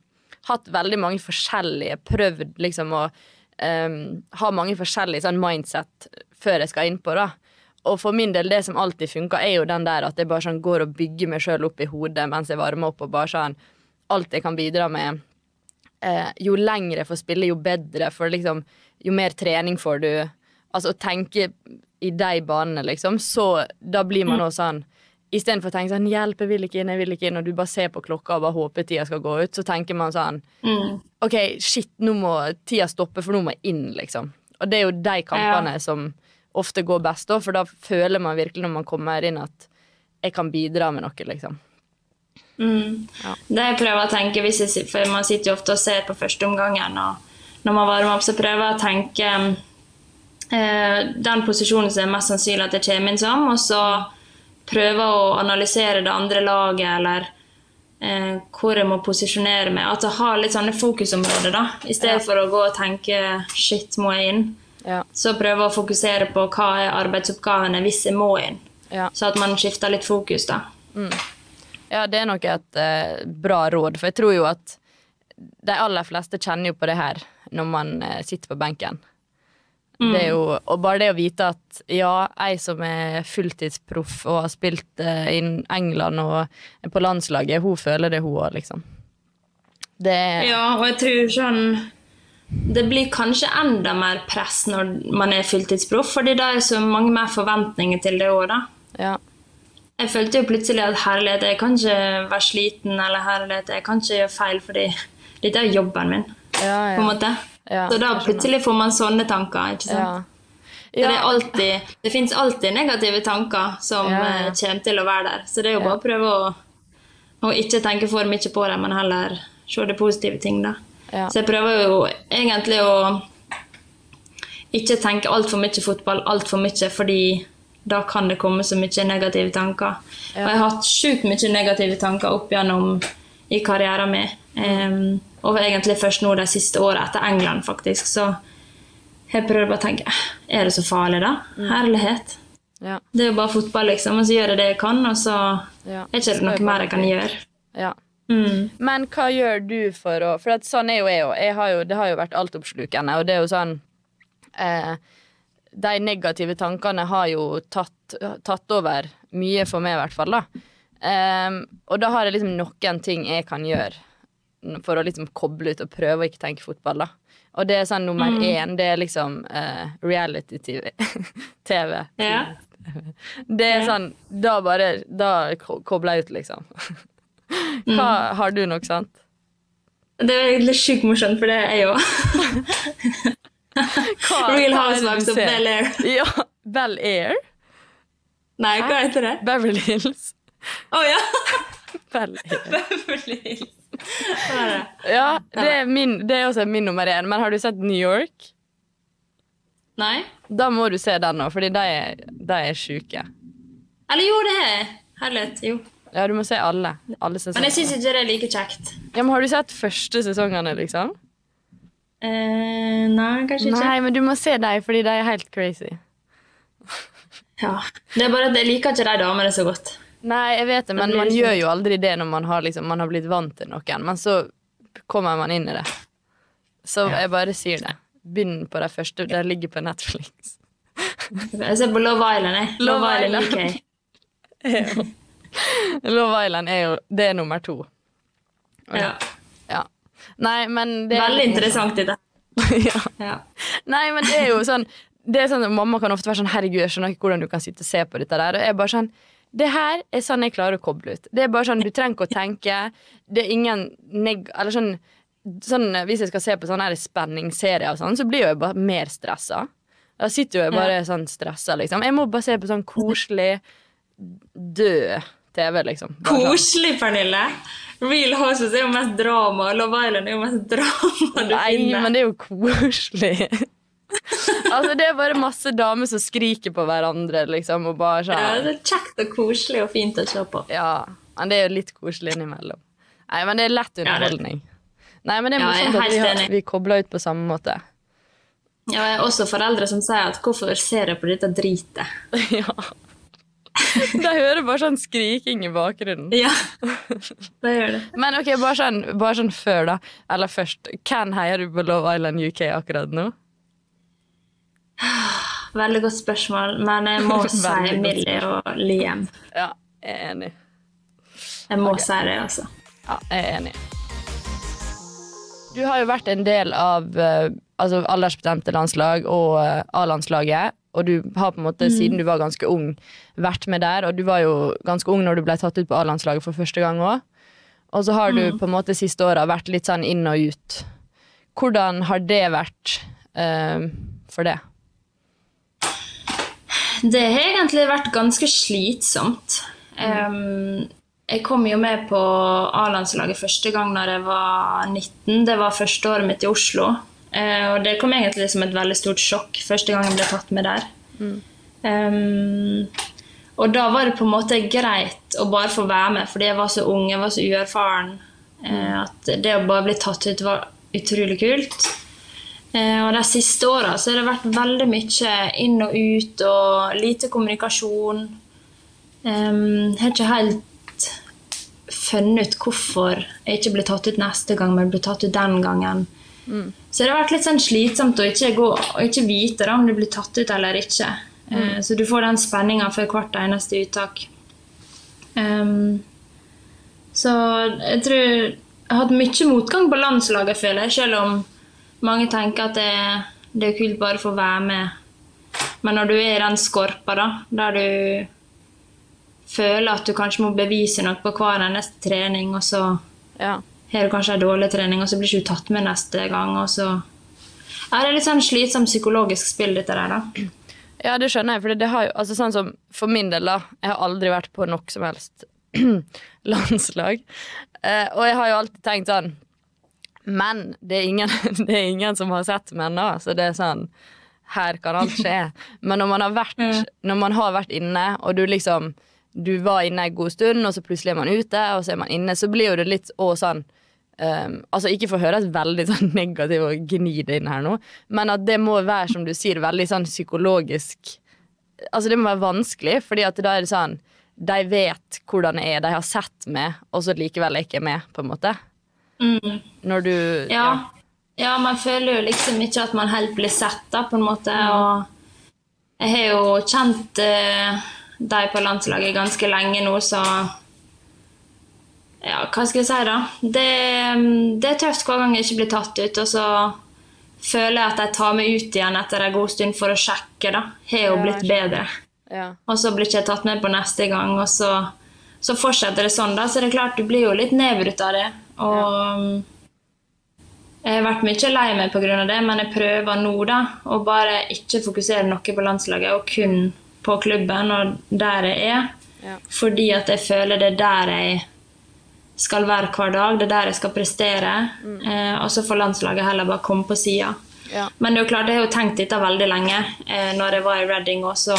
hatt veldig mange forskjellige Prøvd liksom å um, ha mange forskjellige sånn mindset før jeg skal innpå, da. Og for min del, det som alltid funker, er jo den der at jeg bare sånn går og bygger meg sjøl opp i hodet mens jeg varmer opp, og bare sånn Alt jeg kan bidra med. Eh, jo lengre jeg får spille, jo bedre. For liksom, jo mer trening får du. Altså å tenke i de banene, liksom. Så da blir man også sånn Istedenfor å tenke sånn 'Hjelp, jeg vil ikke inn', jeg vil ikke inn, og du bare ser på klokka og bare håper tida skal gå ut, så tenker man sånn Mm. OK, shit, nå må tida stoppe, for nå må jeg inn, liksom. Og det er jo de kampene som ofte går best, da, for da føler man virkelig når man kommer inn, at jeg kan bidra med noe, liksom. Mm. Ja. Det jeg prøver å tenke, jeg, for man sitter jo ofte og ser på første omgangen, og når man varmer opp, så prøver jeg å tenke eh, den posisjonen som er mest sannsynlig at jeg kommer inn som, og så prøve å analysere det andre laget, eller eh, hvor jeg må posisjonere meg. At jeg har litt sånne fokusområder, da. I stedet for å gå og tenke 'shit, må jeg inn'? Ja. Så prøve å fokusere på hva er arbeidsoppgavene hvis jeg må inn. Ja. Så at man skifter litt fokus, da. Ja, det er nok et eh, bra råd, for jeg tror jo at de aller fleste kjenner jo på det her når man eh, sitter på benken. Det er jo, og bare det å vite at ja, jeg som er fulltidsproff og har spilt uh, i England og på landslaget, hun føler det, hun òg, liksom. Det Ja, og jeg tror sånn Det blir kanskje enda mer press når man er fulltidsproff, fordi da er så mange mer forventninger til det òg, da. Ja. Jeg følte jo plutselig at herlighet, jeg kan ikke være sliten, eller herlighet, jeg kan ikke gjøre feil, fordi dette er jobben min, Ja, på en ja. måte. Ja, så da plutselig får man sånne tanker, ikke sant. ja. Det, alltid, det fins alltid negative tanker som Ja, eh, kommer til å være der. Så det er jo bare å prøve å, å ikke tenke for mye på det, men heller se det positive ting, da. Så jeg prøver jo egentlig å ikke tenke altfor mye fotball altfor mye, fordi da kan det komme så mye negative tanker. Og jeg har hatt sjukt mye negative tanker opp gjennom i karrieren min. Em, og egentlig først nå de siste åra, etter England, faktisk. Så jeg prøver bare å tenke Er det så farlig, da? Herlighet. ja, Det er jo bare fotball, liksom. Og så gjør jeg det jeg kan, og så ja. er ikke det noe mer jeg kan gjøre. Ja. Mm. Men hva gjør du for å For sånn er jo jeg òg. Det har jo vært altoppslukende, og det er jo sånn eh, De negative tankene har jo tatt, tatt over mye for meg, i hvert fall. da Um, Og da har jeg liksom noen ting jeg kan gjøre for å liksom koble ut og prøve å ikke tenke fotball. da Og det er sånn nummer én, det er liksom uh, reality-TV. TV. Yeah. Det er yeah. sånn Da bare Da kobler jeg ut, liksom. Hva Har du noe sånt? Det er egentlig sjukt morsomt, for det er jeg òg. Real Housewives of? Bel-Air. Ja. Bel Air? Nei, hva heter det? Beverly Hills. Å ja! Bel Air. Beverly Hills. Ja, det er, min, det er også min nummer én. Men har du sett New York? Nei? Da må du se den nå, fordi de er, de er sjuke. Eller jo, det er Herlighet. Jo. Ja, du må se alle. alle Men jeg syns ikke det er like kjekt. Ja, men har du sett første sesongene, liksom? Eh, nei, kanskje ikke. Nei, men du må se dem, fordi de er helt crazy. Ja. Det er bare at jeg liker ikke de damene så godt. Nei, jeg vet det, men man gjør jo aldri det når man har, liksom, man har blitt vant til noen. Men så kommer man inn i det. Så jeg bare sier det. Begynn på de første. De ligger på Netflix. Jeg ser på Love Island, jeg. Love Love Island liker. Love Island er jo Det er nummer to. Ja. Ja. Nei, men det er Veldig interessant, dette. ja. Ja. Nei, men det er jo sånn det er sånn, Mamma kan ofte være sånn 'herregud, jeg skjønner ikke hvordan du kan sitte og se på dette der'. Og jeg er bare sånn det her er sånn jeg klarer å koble ut. Det er bare sånn, Du trenger ikke å tenke. Det er ingen neg... Eller sånn, sånn Hvis jeg skal se på sånne her spenningsserier, og sånn, så blir jeg bare mer stressa. Da sitter jo jeg bare sånn stressa, liksom. Jeg må bare se på sånn koselig, død TV, liksom. Sånn. Koselig, Pernille! Real Horses er jo mest drama, Love Island er jo mest drama du Nei, finner. men det er jo koselig. altså, det er bare masse damer som skriker på hverandre, liksom, og bare Ja, sånn det er kjekt og koselig og fint å se på. Ja, men det er jo litt koselig innimellom. Nei, men det er lett underholdning. Nei, men det er Ja, jeg er at vi, har, vi kobler ut på samme måte. Ja, jeg har også foreldre som sier at 'hvorfor ser jeg på dette dritet'? ja. De hører bare sånn skriking i bakgrunnen. Ja, det gjør det. Men ok, bare sånn, bare sånn før, da. Eller først. Hvem heier du på Love Island UK akkurat nå? Veldig godt spørsmål, men jeg må si Millie og Liam. Ja, jeg er enig. Jeg må si det, altså. Ja, jeg er enig. Du har jo vært en del av eh, altså aldersbestemte landslag og eh, A-landslaget. Og du har på en måte, siden du var ganske ung, vært med der. Og du var jo ganske ung når du ble tatt ut på A-landslaget for første gang òg. Og så har du på en måte siste åra vært litt sånn inn og ut. Hvordan har det vært uh, for det? Det har egentlig vært ganske slitsomt. Um, jeg kom jo med på A-landslaget første gang når jeg var 19. Det var første året mitt i Oslo. Uh, og det kom egentlig som et veldig stort sjokk første gang jeg ble tatt med der. Em, og da var det på en måte greit å bare få være med, fordi jeg var så ung, jeg var så uerfaren. Uh, at det å bare bli tatt ut var utrolig kult. Eh, og de siste åra har det vært veldig mye inn og ut og lite kommunikasjon. Jeg har ikke helt funnet ut hvorfor jeg ikke ble tatt ut neste gang, men ble tatt ut den gangen. Så det har vært litt sånn slitsomt å ikke, gå, å ikke vite da, om du blir tatt ut eller ikke. Mm. Så du får den spenninga før hvert eneste uttak. Um, så jeg tror jeg har hatt mye motgang på landslaget, føler jeg, selv om mange tenker at det, det er kult bare for å være med. Men når du er i den skorpa, da, der du føler at du kanskje må bevise noe på hver eneste trening, og så Ja. har du kanskje en dårlig trening, og så blir du ikke tatt med neste gang, og så ja, Det er litt sånn slitsomt psykologisk spill, dette der, da. Ja, det skjønner jeg. For det har jo, altså sånn som For min del, da. Jeg har aldri vært på noe som helst landslag. Eh, og jeg har jo alltid tenkt sånn Men det er ingen, det er ingen som har sett meg ennå, så det er sånn Her kan alt skje. Men når man har vært, når man har vært inne, og du liksom Du var inne en god stund, og så plutselig er man ute, og så er man inne, så blir jo det litt å sånn Um, altså Ikke for å høres veldig sånn negativ og gni det inn her nå, men at det må være, som du sier, veldig sånn psykologisk Altså Det må være vanskelig, fordi at da er det sånn De vet hvordan det er, de har sett meg, og så likevel er jeg ikke med, på en måte. Når du Ja. ja, man føler jo liksom ikke at man helt blir sett, da, på en måte. Og jeg har jo kjent uh, de på landslaget ganske lenge nå, så Ja, hva skal jeg si, da? Det, det er tøft hver gang jeg ikke blir tatt ut, og så føler jeg at de tar meg ut igjen etter en god stund for å sjekke, da. Har jo blitt bedre. ja. Og så blir ikke jeg tatt med på neste gang, og så, så fortsetter det sånn, da. Så det er klart, du blir jo litt nedbrutt av det. Og um, jeg har vært mye lei meg pga. det, men jeg prøver nå da, å bare ikke fokusere noe på landslaget, og kun på klubben og der jeg er. Ja. Fordi at jeg føler det er der jeg skal være hver dag, det er der jeg skal prestere. Eh, og så får landslaget heller bare komme på sida. Ja. Men det er jo klart, jeg har jo tenkt dette veldig lenge. Eh, når jeg var i Reading også,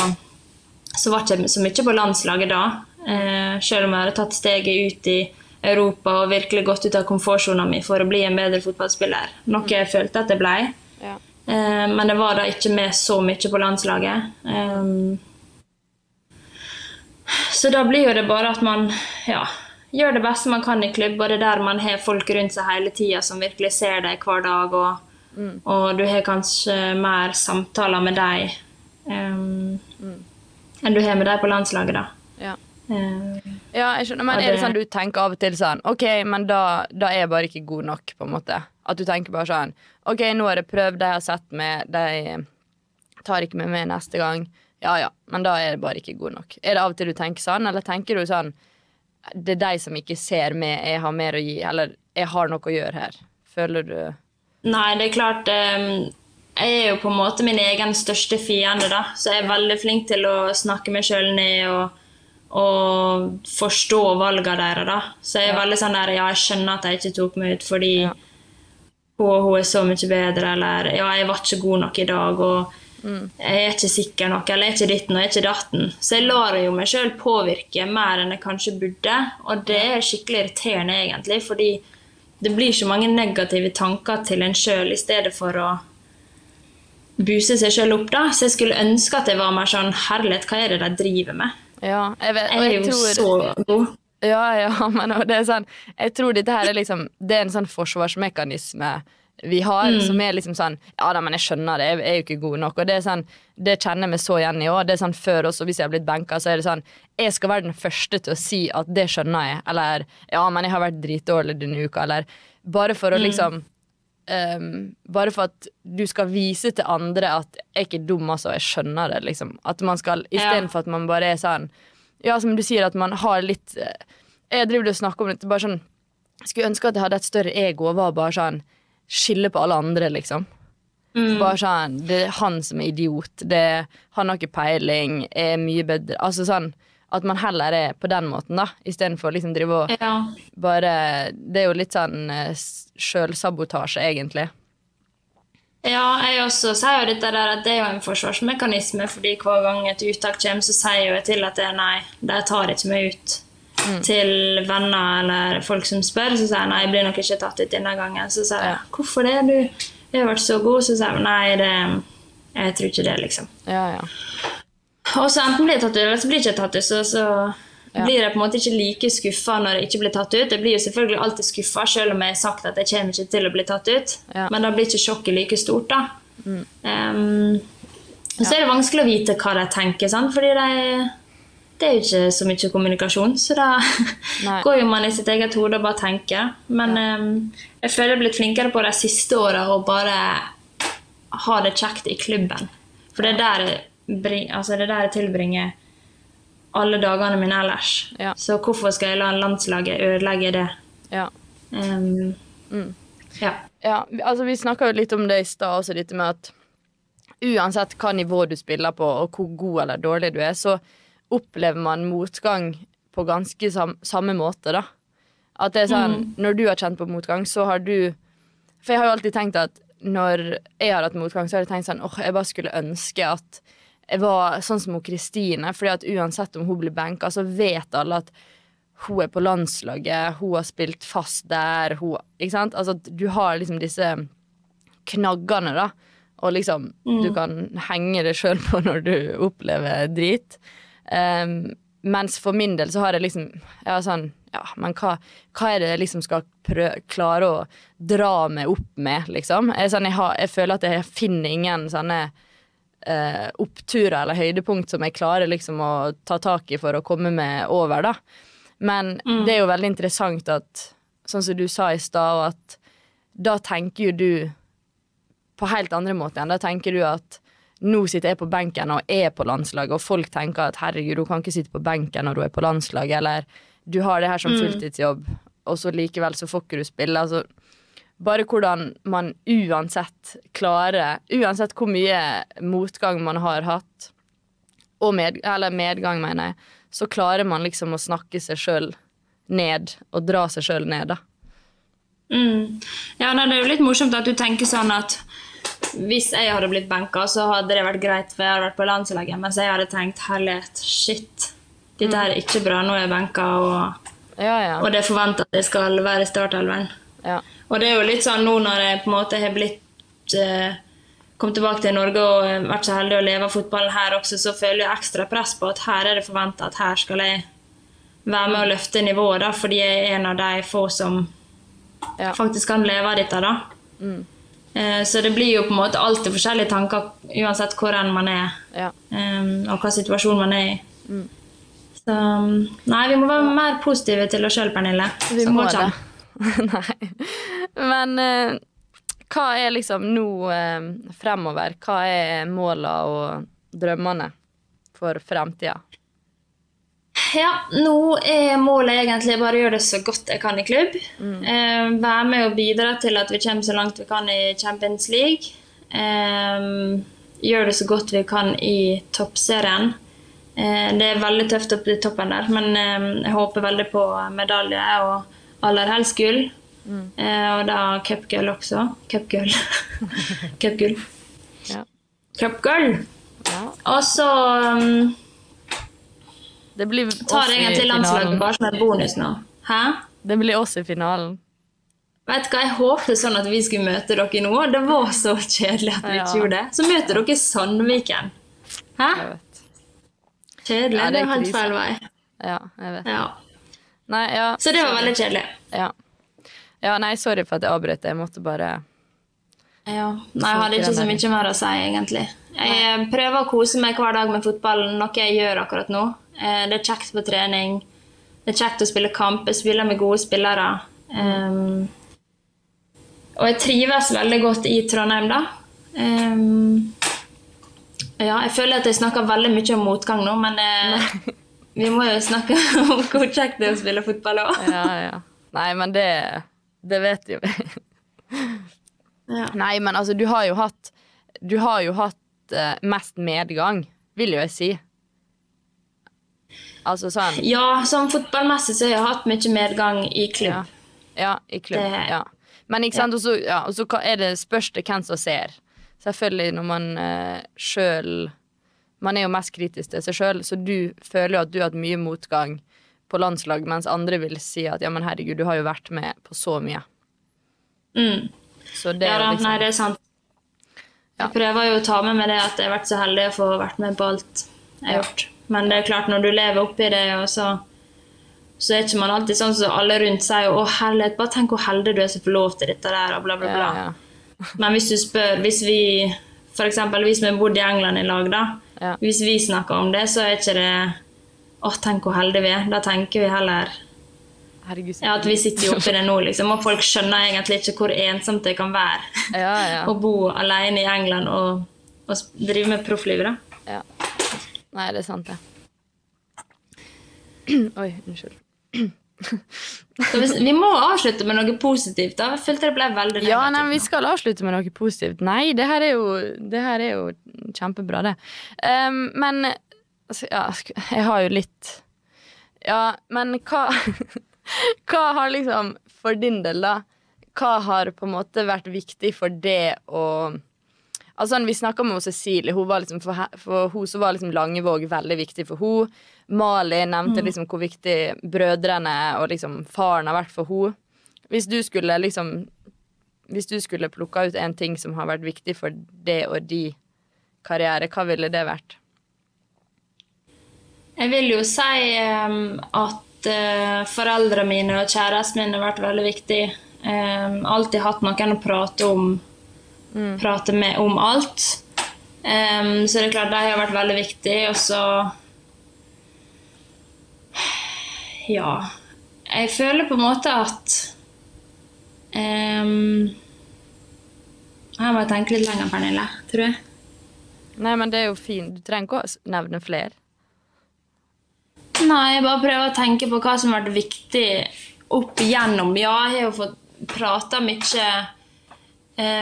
så var det ikke så mye på landslaget da. Eh, selv om jeg hadde tatt steget ut i Europa og virkelig gått ut av komfortsona mi for å bli en bedre fotballspiller. Noe jeg følte at jeg ble. Ja. Eh, men jeg var da ikke med så mye på landslaget. Um, så da blir jo det bare at man ja, gjør det beste man kan i klubb, og det er der man har folk rundt seg hele tida som virkelig ser deg hver dag, og, og du har kanskje mer samtaler med deg um, enn du har med deg på landslaget, da. Ja. Um, Ja, jeg skjønner, men er det sånn du tenker av og til sånn Ok, men da, da er jeg bare ikke god nok, på en måte. At du tenker bare sånn Ok, nå har jeg prøvd, de har sett meg, de Tar ikke med meg neste gang. Ja ja, men da er jeg bare ikke god nok. Er det av og til du tenker sånn, eller tenker du sånn Det er de som ikke ser meg, jeg har mer å gi, eller jeg har noe å gjøre her. Føler du Nei, det er klart eh, Jeg er jo på en måte min egen største fiende, da. Så jeg er veldig flink til å snakke meg sjøl ned og, og forstå valgene deres, da. Så jeg er Ja. veldig sånn der Ja, jeg skjønner at jeg ikke tok meg ut fordi Ja. hun, hun er så mye bedre, eller Ja, jeg var ikke god nok i dag, og Mm. jeg er ikke sikker nok, eller jeg er ikke ditten og jeg er ikke datten. Så jeg lar jo meg sjøl påvirke mer enn jeg kanskje burde, og det er skikkelig irriterende, egentlig, fordi det blir så mange negative tanker til en sjøl i stedet for å buse seg sjøl opp, da. Så jeg skulle ønske at jeg var mer sånn Herlighet, hva er det de driver med? Ja, jeg vet, Jeg er jeg jo tror så god. Ja, ja, men det er sånn Jeg tror dette her er liksom Det er en sånn forsvarsmekanisme vi har, som er liksom sånn Ja da, men jeg skjønner det, jeg er jo ikke god nok. Og det er sånn Det kjenner jeg meg så igjen i òg. Det er sånn før også, hvis jeg har blitt benka, så er det sånn Jeg skal være den første til å si at det skjønner jeg, eller Ja, men jeg har vært dritdårlig denne uka, eller Bare for å liksom ehm, Bare for at du skal vise til andre at jeg er ikke dum, altså. Jeg skjønner det, liksom. At man skal Istedenfor at man bare er sånn Ja, som du sier, at man har litt eh, Jeg driver og snakker om det bare sånn Skulle ønske at jeg hadde et større ego og var bare sånn Skille på alle andre, liksom. Bare sånn Det er han som er idiot. Det, han har ikke peiling. Er mye bedre Altså sånn at man heller er på den måten, da, istedenfor liksom drive og Ja. bare Det er jo litt sånn eh, sjølsabotasje, egentlig. Ja, jeg også sier jo dette der at det er jo en forsvarsmekanisme, fordi hver gang et uttak kommer, så sier jo jeg til at det er nei, de tar ikke meg ut. Til venner eller folk som spør, så sier jeg nei, jeg blir nok ikke tatt ut denne gangen. Så sier jeg Ja. hvorfor det, du har vært så god, så sier jeg nei, det, jeg tror ikke det, liksom. Ja, ja. Og så enten blir jeg tatt ut, eller så blir jeg ikke tatt ut, så, så Ja. blir jeg på en måte ikke like skuffa når jeg ikke blir tatt ut. Jeg blir jo selvfølgelig alltid skuffa, selv om jeg har sagt at jeg kommer ikke til å bli tatt ut. Ja. Men da blir ikke sjokket like stort, da. Um, og så er det vanskelig å vite hva de tenker, sant? fordi de, det er jo ikke så mye kommunikasjon. Så da går jo man i sitt eget hode og bare tenker. Men um, jeg føler jeg har blitt flinkere på de siste åra å bare ha det kjekt i klubben. For det er der bring, altså det er der jeg tilbringer alle dagene mine ellers. Ja. Så hvorfor skal jeg la landslaget ødelegge det? ja. Um, ja. Ja, altså Vi snakka jo litt om det i stad, også dette med at uansett hva nivå du spiller på, og hvor god eller dårlig du er, så opplever man motgang på ganske sam samme måte, da. At det er sånn, Når du har kjent på motgang, så har du For jeg har jo alltid tenkt at når jeg har hatt motgang, så har jeg tenkt sånn åh, jeg bare skulle ønske at var sånn som hun Kristine. fordi at uansett om hun blir benka, så vet alle at hun er på landslaget, hun har spilt fast der, hun Ikke sant? Altså du har liksom disse knaggene, da. Og liksom du kan henge det sjøl på når du opplever drit. Um, mens for min del så har jeg liksom Ja, sånn Ja, men hva, hva er det jeg liksom skal prø klare å dra meg opp med, liksom? Jeg, sånn, jeg, har, jeg føler at jeg finner ingen sånne eh, oppturer eller høydepunkt som jeg klarer liksom å ta tak i for å komme meg over, da. Men det er jo veldig interessant at, sånn som du sa i stad, at da tenker jo du på helt andre måter igjen. Da tenker du at nå sitter jeg på benken og er på landslaget, og folk tenker at herregud, hun kan ikke sitte på benken når hun er på landslaget, eller du har det her som fulltidsjobb, og så likevel så får ikke du spille. Altså, bare hvordan man uansett klarer Uansett hvor mye motgang man har hatt, med, eller medgang, mener jeg, så klarer man liksom å snakke seg sjøl ned, og dra seg sjøl ned, da. Mm. Ja, Det er jo litt morsomt at du tenker sånn at hvis jeg hadde blitt benka, så hadde det vært greit, for jeg hadde vært på landslaget. Mens jeg hadde tenkt herlighet, shit, dette her er ikke bra, nå er jeg benka, og, Ja, ja. og det er forventa at jeg skal være i startelveren. Ja. Og det er jo litt sånn nå når jeg på en måte har blitt eh, kommet tilbake til Norge og eh, vært så heldig å leve av fotballen her også, så føler jeg ekstra press på at her er det forventa at her skal jeg være med og løfte nivået, da, fordi jeg er en av de få som Ja. faktisk kan leve av dette. da. Eh, Så det blir jo på en måte alltid forskjellige tanker uansett hvor enn man er, ja. um, og hva situasjon man er i. Så nei, vi må være mer positive til oss sjøl, Pernille. Vi Så må det. Nei. Men eh, hva er liksom nå eh, fremover? Hva er måla og drømmene for fremtida? Ja, nå er målet egentlig bare å gjøre det så godt jeg kan i klubb. Eh, være med og bidra til at vi kommer så langt vi kan i Champions League. Eh, gjøre det så godt vi kan i toppserien. Eh, det er veldig tøft opp i toppen der, men eh, jeg håper veldig på medalje og aller helst gull. Eh, og da cupgull også. Cupgull. Cupgull. Ja. Cupgull. ja. Og så um, Det blir tar jeg i til landslaget bare som en bonus nå. Hæ? Det blir oss i finalen. Vet du hva, Jeg håpet sånn at vi skulle møte dere nå. Det var så kjedelig at vi Ja. ikke gjorde det. Så møter dere Sandviken. Hæ? Kjedelig. Ja, det det er helt feil vei. Ja, jeg vet. Ja. Nei, ja. Så det var veldig kjedelig. Ja. ja, nei, sorry for at jeg avbrøt. Jeg måtte bare Ja. Nei, jeg hadde ikke så mye mer å si, egentlig. Jeg prøver å kose meg hver dag med fotballen, noe jeg gjør akkurat nå. Eh, Det er kjekt på trening. Det er kjekt å spille kamp. Jeg spiller med gode spillere. Um, og jeg trives veldig godt i Trondheim, da. Um, ja, jeg føler at jeg snakker veldig mye om motgang nå, men eh, vi må jo snakke om hvor kjekt det er å spille fotball òg. Ja, ja. Nei, men det, det vet jo vi. Ja. Nei, men altså, du har jo hatt Du har jo hatt uh, mest medgang, vil jo jeg si. Altså sånn ja, som fotballmessig så har jeg hatt mye medgang i klubb. ja i klubb. Det- ja. Men ikke sant, og så ja, og så hva- er det spørs det hvem som ser. Selvfølgelig når man uh, sjøl Man er jo mest kritisk til seg sjøl, så du føler jo at du har hatt mye motgang på landslag, mens andre vil si at ja, men herregud, du har jo vært med på så mye. Mm. Så det Ja da, liksom nei, det er sant. Ja. Jeg prøver jo å ta med meg det at jeg har vært så heldig å få vært med på alt jeg har gjort. Men det er klart, når du lever oppi det, og så, så er ikke man alltid sånn som alle rundt sier 'Å, herlighet, bare tenk hvor heldig du er som får lov til dette der', og bla, bla, bla. ja. Men hvis du spør Hvis vi for eksempel, vi bodde i England i lag, da. Ja. Hvis vi snakker om det, så er ikke det 'Å, tenk hvor heldige vi er'. Da tenker vi heller Herregud. ja, at vi sitter jo oppi det nå, liksom. Og folk skjønner egentlig ikke hvor ensomt det kan være Ja, ja. å bo alene i England og, og drive med profflivet. da. ja. Nei, det er sant, det. Oi, unnskyld. Så hvis, vi må avslutte med noe positivt. da. Jeg følte det ble veldig negativt. Ja, nei, vi skal avslutte med noe positivt. Nei, det her er jo, det her er jo kjempebra, det. Um, men altså, ja, jeg har jo litt Ja, men hva Hva har liksom, for din del, da Hva har på en måte vært viktig for det å Altså, Vi snakka med Cecilie. Hun var liksom, for, for hun så var liksom Langevåg veldig viktig for hun. Mali nevnte liksom hvor viktig brødrene og liksom faren har vært for hun. Hvis du skulle liksom Hvis du skulle plukka ut en ting som har vært viktig for det og de karriere, hva ville det vært? Jeg vil jo si um, at uh, foreldrene mine og kjæresten min har vært veldig viktig. Um, alltid hatt noen å prate om prate med om alt. Um, så det er klart, de har vært veldig viktig, Og så Ja. Jeg føler på en måte at um, Her må jeg tenke litt lenger, Pernille. Tror jeg. Nei, men det er jo fint. Du trenger ikke å nevne flere. Nei, jeg bare prøver å tenke på hva som har vært viktig opp igjennom. Ja, jeg har jo fått prata mye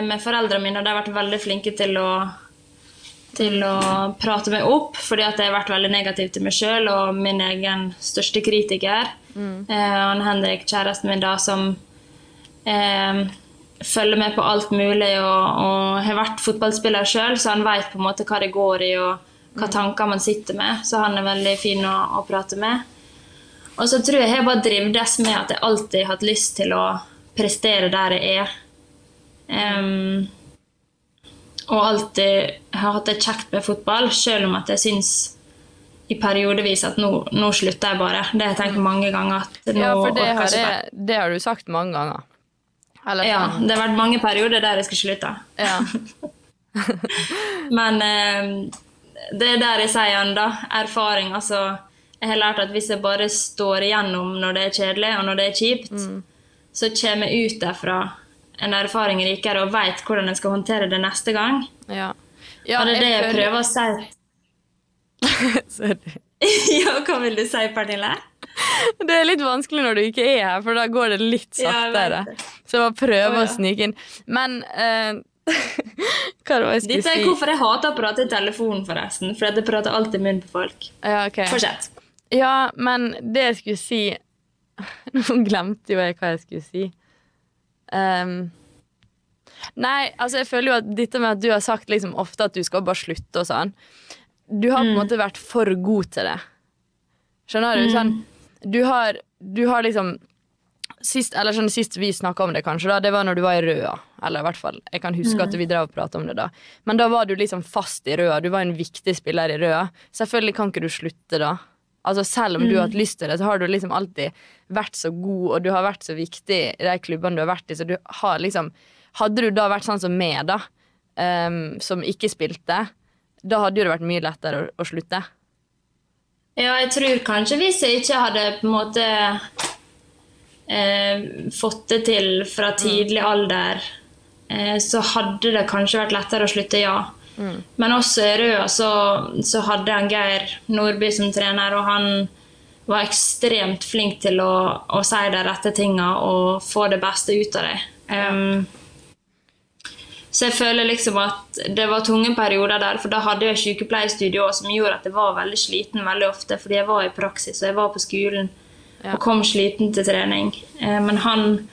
med foreldrene mine, og de har vært veldig flinke til å, til å prate meg opp, fordi at jeg har vært veldig negativ til meg sjøl og min egen største kritiker. Mm. han Henrik, kjæresten min, da, som eh, følger med på alt mulig og, og har vært fotballspiller sjøl, så han veit på en måte hva det går i og hva tanker man sitter med. Så han er veldig fin å, å prate med. Og så tror jeg jeg har bare drivdes med at jeg alltid har hatt lyst til å prestere der jeg er. Em, og alltid har hatt det kjekt med fotball, selv om at jeg syns i periodevis at nå, nå slutter jeg bare. Det har jeg tenkt mange ganger. at nå Ja, for det har, jeg det har du sagt mange ganger. Eller Ja, sånn. det har vært mange perioder der jeg skal slutte. Ja. Men eh, det er der jeg sier igjen, da. Erfaring. Altså, jeg har lært at hvis jeg bare står igjennom når det er kjedelig, og når det er kjipt, så kommer jeg ut derfra en erfaring rikere og veit hvordan en skal håndtere det neste gang. Ja. ja og det er det jeg jeg prøver å si. Sorry. ja, hva vil du si, Pernille? Det er litt vanskelig når du ikke er her, for da går det litt Ja, jeg saktere. det. Så jeg må prøve Å, ja. å snike inn. Men uh, Hva var det jeg skulle si? Dette er hvorfor jeg hater å prate i telefonen, forresten. For jeg prater alltid i munnen på folk. Ja, ok. Fortsett. Ja, men det jeg skulle si Nå glemte jo jeg hva jeg skulle si. Ehm, nei, altså jeg føler jo at dette med at du har sagt liksom ofte at du skal bare slutte og sånn Du har på en måte vært for god til det. Skjønner du? Sånn, du har, du har liksom Sist, eller sånn, sist vi snakka om det, kanskje, da, det var når du var i Røa. Eller i hvert fall, Jeg kan huske at vi drev og pratet om det da. Men da var du liksom fast i Røa. Du var en viktig spiller i Røa. Selvfølgelig kan ikke du slutte da. Altså Selv om du har hatt lyst til det, så har du liksom alltid vært så god, og du har vært så viktig i de klubbene du har vært i. Så du har liksom Hadde du da vært sånn som meg, da, um, som ikke spilte, da hadde jo det vært mye lettere å, å slutte. Ja, jeg tror kanskje hvis jeg ikke hadde på en måte eh, fått det til fra tidlig alder, eh, så hadde det kanskje vært lettere å slutte, ja. Men også i Røa så, så hadde han Geir Nordby som trener, og han var ekstremt flink til å, å si de rette tinga og få det beste ut av det. Um, så jeg føler liksom at det var tunge perioder der, for da hadde jeg sykepleierstudio som gjorde at jeg var veldig sliten veldig ofte, fordi jeg var i praksis, og jeg var på skolen Ja. og kom sliten til trening. Eh, men han,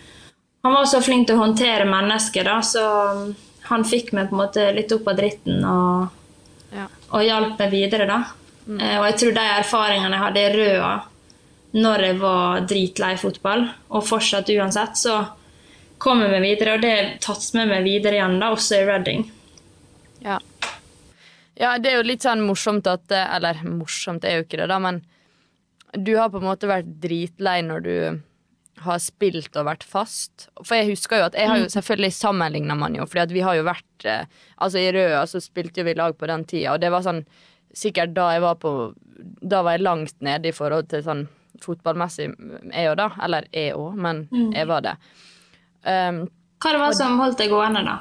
han var så flink til å håndtere mennesker, da, så han fikk meg på en måte litt opp av dritten og, Ja. og hjalp meg videre, da. Eh, og jeg tror de erfaringene jeg hadde i Røa når jeg var dritlei fotball, og fortsatt uansett, så kom jeg meg videre, og det har tatt med meg videre igjen, da, også i Reading. Ja. ja, det er jo litt sånn morsomt at eh, Eller morsomt er jo ikke det, da, men du har på en måte vært dritlei når du har spilt og vært fast. For jeg husker jo at jeg har jo selvfølgelig sammenligna man jo, fordi at vi har jo vært eh, Altså i Røa så spilte jo vi lag på den tida, og det var sånn Sikkert da jeg var på Da var jeg langt nede i forhold til sånn fotballmessig, jeg òg, da. Eller jeg òg, men jeg var det. Um, Hva det var som holdt deg gående, da?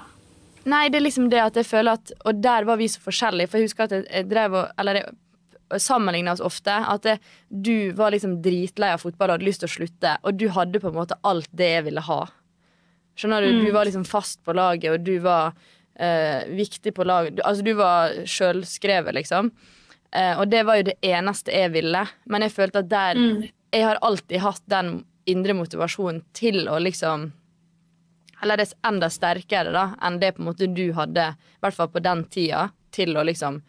Nei, det er liksom det at jeg føler at Og der var vi så forskjellige. For jeg husker at jeg, jeg drev og Eller jeg sammenligna oss ofte. At det, du var liksom dritlei av fotball og hadde lyst til å slutte, og du hadde på en måte alt det jeg ville ha. Skjønner du? Du var liksom fast på laget, og du var eh, viktig på laget. Du, altså, du var sjølskrevet, liksom. Eh, og det var jo det eneste jeg ville. Men jeg følte at der Jeg har alltid hatt den indre motivasjonen til å liksom eller det er enda sterkere da enn det på en måte du hadde, i hvert fall på den tida, til å liksom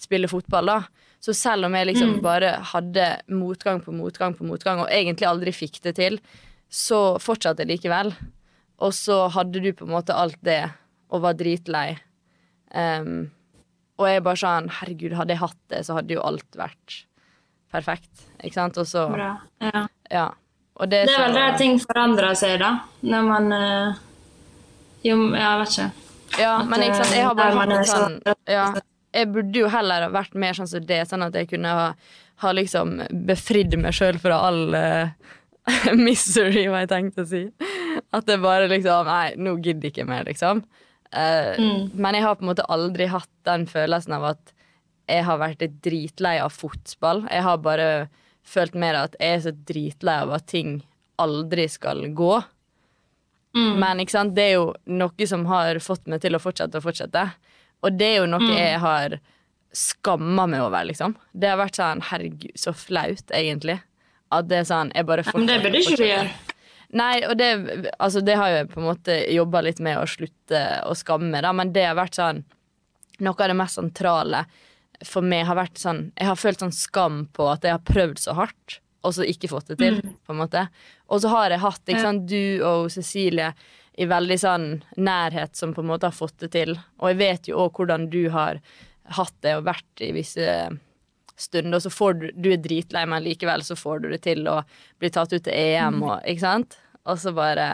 spille fotball. da. Så selv om jeg liksom bare hadde motgang på motgang på motgang, og egentlig aldri fikk det til, så fortsatte jeg likevel. Og så hadde du på en måte alt det, og var dritlei. Um, og jeg bare sånn Herregud, hadde jeg hatt det, så hadde jo alt vært perfekt. Ikke sant? Og så Bra. Ja. Ja. Og det, Det er vel der ting forandrer seg, da. Når man øh, Jo, jeg vet ikke. Ja, At, men ikke sant, jeg har bare hatt en sånn ja, Jeg burde jo heller vært mer sånn som det, sånn at jeg kunne ha, ha liksom befridd meg sjøl fra all uh, misery, hva jeg tenkte å si. At det bare liksom Nei, nå gidder jeg ikke mer, liksom. Eh, Men jeg har på en måte aldri hatt den følelsen av at jeg har vært litt dritlei av fotball. Jeg har bare følt mer at jeg er så dritlei av at ting aldri skal gå. Men ikke sant? det er jo noe som har fått meg til å fortsette og fortsette. Og det er jo noe jeg har skamma meg over, liksom. Det har vært sånn herregud, så flaut, egentlig. At det er sånn Jeg bare Men det fortsetter burde ikke du fortsetter. gjøre. Nei, og det, altså det har jeg på en måte jobba litt med å slutte å skamme, da, men det har vært sånn Noe av det mest sentrale for meg har vært sånn Jeg har følt sånn skam på at jeg har prøvd så hardt, og så ikke fått det til, på en måte. Og så har jeg hatt ikke sant, du og Cecilie i veldig sånn nærhet som på en måte har fått det til. Og jeg vet jo òg hvordan du har hatt det og vært i visse stunder, og så får du Du er dritlei, men likevel så får du det til å bli tatt ut til EM og Ikke sant? Og så bare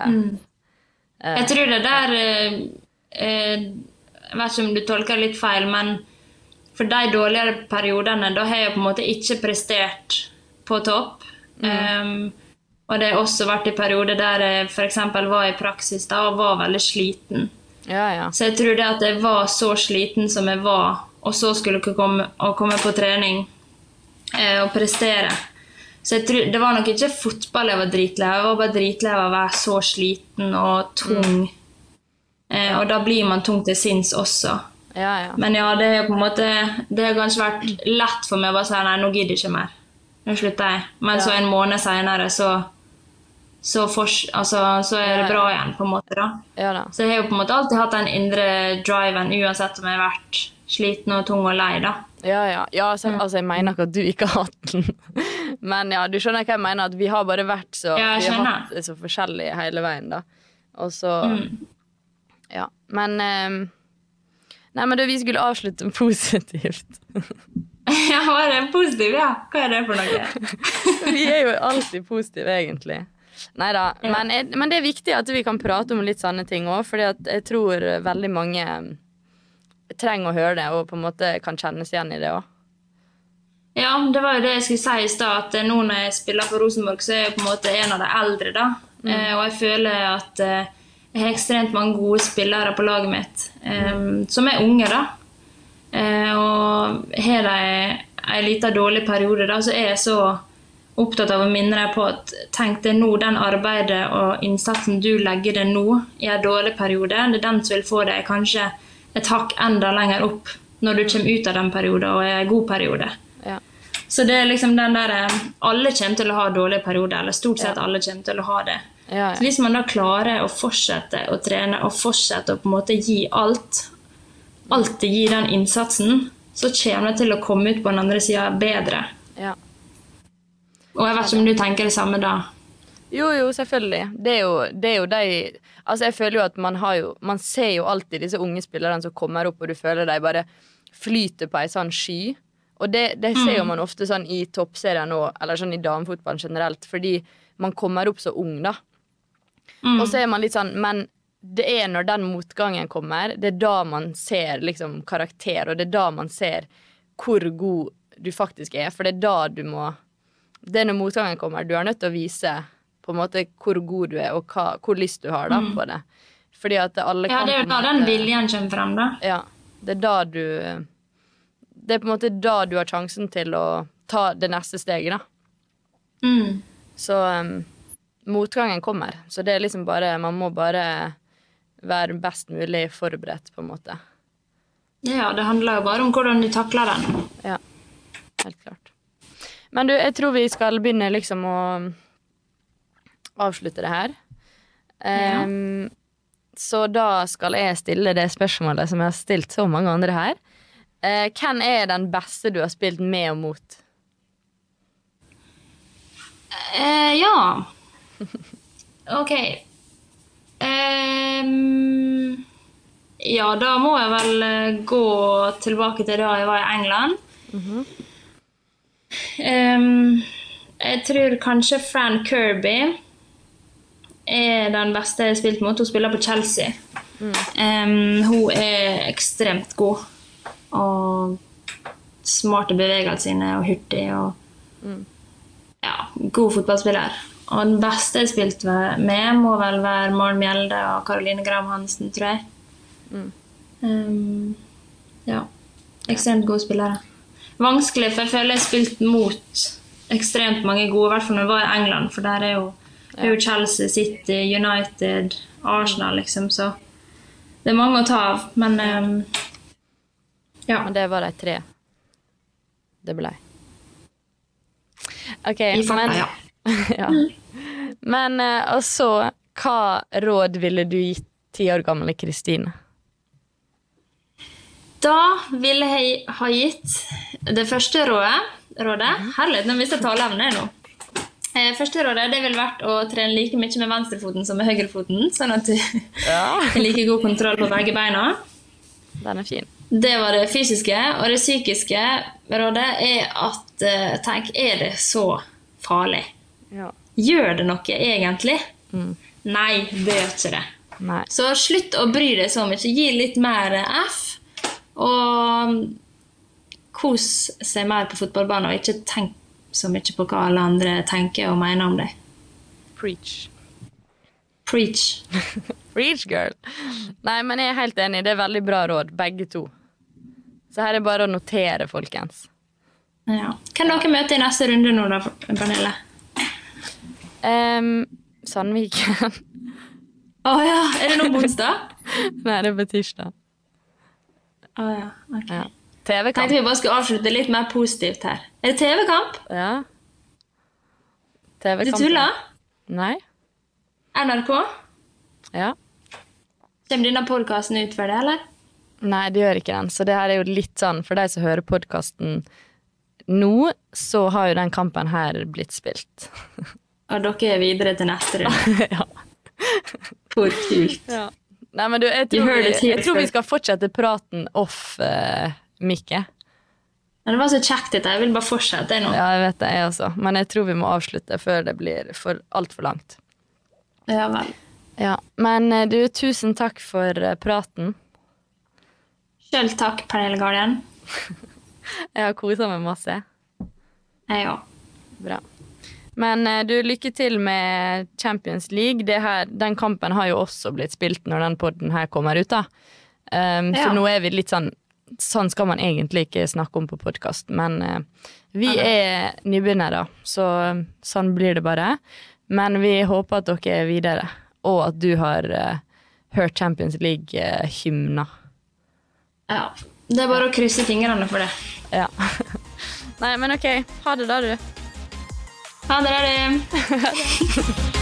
Jeg tror det der eh, eh, Jeg vet ikke om du tolker det litt feil, men for de dårligere periodene, da har jeg på en måte ikke prestert på topp. Um, Og det har også vært i perioder der jeg f.eks. var i praksis da, og var veldig sliten. Ja, ja. Så jeg tror det at jeg var så sliten som jeg var, og så skulle dere komme, komme på trening eh, og prestere. Så jeg tror, Det var nok ikke fotball jeg var dritlei av, jeg var bare dritlei av å være så sliten og tung. Eh, og da blir man tung til sinns også. ja, ja. Men ja, det har på en måte Det har kanskje vært lett for meg å bare si nei, nå gidder jeg ikke mer. Nå slutter jeg. Men så en måned seinere så så, for, altså, så er det Ja, ja. bra igjen, på en måte. da. ja da. Så jeg har jo på en måte alltid hatt den indre driven, uansett om jeg har vært sliten og tung og lei. da. Ja, ja. ja altså, altså, jeg mener ikke at du ikke har hatt den. Men ja, du skjønner hva jeg mener. At vi har bare vært så Ja, Vi har hatt så forskjellig hele veien, da. Og så Mm. Ja. Men um, Nei, men da vi skulle avslutte positivt. Ja, var det positiv, ja? Hva er det for noe? Vi er jo alltid positive, egentlig. Nei da. Ja. Men, men det er viktig at vi kan prate om litt sånne ting òg, for jeg tror veldig mange trenger å høre det og på en måte kan kjennes igjen i det òg. Ja, det var jo det jeg skulle si i stad, at nå når jeg spiller for Rosenborg, så er jeg på en måte en av de eldre, da. Eh, og jeg føler at eh, jeg har ekstremt mange gode spillere på laget mitt, eh, som er unge, da. Eh, og har de en liten dårlig periode, da, så er jeg så opptatt av å minne deg på at tenk deg nå den arbeidet og innsatsen du legger deg nå i en dårlig periode, det er den som vil få deg kanskje et hakk enda lenger opp når du kommer ut av den perioden og er en god periode. Ja. Så det er liksom den der eh, Alle kommer til å ha dårlige perioder, eller stort sett alle kommer til å ha det. Ja, Så hvis man da klarer å fortsette å trene og fortsette å på en måte gi alt, alltid gi den innsatsen, så kommer det til å komme ut på den andre sida bedre. ja. Og jeg vet ikke om du tenker det samme da. Jo, jo, selvfølgelig. Det er jo, det er jo de Altså, jeg føler jo at man har jo Man ser jo alltid disse unge spillerne som kommer opp, og du føler de bare flyter på ei sånn sky. Og det, det ser jo man ofte sånn i toppserien nå, eller sånn i damefotballen generelt, fordi man kommer opp så ung, da. Og så er man litt sånn Men det er når den motgangen kommer, det er da man ser liksom karakter, og det er da man ser hvor god du faktisk er, for det er da du må Det er når motgangen kommer, du er nødt til å vise på en måte hvor god du er, og hva, hvor lyst du har da på det. Fordi at alle Ja, det er jo da den viljen kommer frem, da. Ja, det er da du Det er på en måte da du har sjansen til å ta det neste steget, da. Mm. Så um, motgangen kommer. Så det er liksom bare Man må bare være best mulig forberedt, på en måte. Ja, det handler jo bare om hvordan du takler den. Ja, helt klart. Men du, jeg tror vi skal begynne liksom å avslutte det her. Em, Så da skal jeg stille det spørsmålet som jeg har stilt så mange andre her. Uh, hvem er den beste du har spilt med og mot? Uh, ja. Ok. Um, ja, da må jeg vel eh, gå tilbake til da jeg var i England. Ehm, jeg tror kanskje Fran Kirby er den beste jeg har spilt mot. Hun spiller på Chelsea. Ehm, hun er ekstremt god. Og smart i bevegelsene sine og hurtig. og ja, god fotballspiller. Og den beste jeg har spilt med, må vel være Maren Mjelde og Caroline Graham Hansen, tror jeg. Um, ja. Ekstremt gode spillere. Vanskelig, for jeg føler jeg har spilt mot ekstremt mange gode, i hvert fall når jeg var i England, for der er jo, det er jo Chelsea, City, United, Arsenal, liksom, så det er mange å ta av, men um, ja. Men det var de tre det ble. OK, I farta, men ja. ja. Men eh, og så, hva råd ville du gitt ti år gamle Kristine? Da ville jeg ha gitt det første rådet, rådet Herlighet, nå mister jeg taleevnen nå. Eh, første rådet det ville vært å trene like mye med venstrefoten som med høyrefoten, sånn at du Ja. har like god kontroll på begge beina. Den er fin. Det var det fysiske. Og det psykiske rådet er at eh, tenk, er det så farlig? Ja. Gjør det noe egentlig? Nei, det gjør ikke det. Nei. Så slutt å bry deg så mye. Gi litt mer F. Og kos seg mer på fotballbanen, og ikke tenk så mye på hva alle andre tenker og mener om deg. Preach. Preach. Preach, girl. Nei, men jeg er helt enig. Det er veldig bra råd, begge to. Så her er bare å notere, folkens. Ja. Hvem dere møter i neste runde nå, da, Pernille? Um, Sandviken. Å ja. Er det nå på onsdag? Nei, det er på tirsdag. Å ja. ok. Ja. TV-kamp. Tenkte vi bare skulle avslutte litt mer positivt her. Er det TV-kamp? Ja. TV du tuller? Nei. NRK? Ja. Kommer denne podkasten ut for det, eller? Nei, det gjør ikke den. Så det her er jo litt sånn, for de som hører podkasten nå, så har jo den kampen her blitt spilt. Og dere er videre til neste runde. ja. For kult. ja. Nei, men du, jeg tror, vi, jeg tror vi skal fortsette praten off uh, Mikke. Men det var så kjekt dette. Jeg vil bare fortsette nå. Ja, jeg vet det, jeg også. Men jeg tror vi må avslutte før det blir for altfor langt. Ja vel. Ja. Men eh, du, tusen takk for eh, praten. Sjøl takk, Pernille Guardian. Jeg har kosa meg masse. Jeg òg. Bra. Men eh, du, lykke til med Champions League. Det her, den kampen har jo også blitt spilt når den podden her kommer ut, da. Um, Ja. Så nå er vi litt sånn Sånn skal man egentlig ikke snakke om på podkast, men eh, vi er nybegynnere, så eh, sånn blir det bare. Men vi håper at dere er videre, og at du har eh, hørt Champions League-hymna. Ja. Det er bare å krysse fingrene for det. ja. Nei, men OK. Ha det, da, du. Ha det, da, du.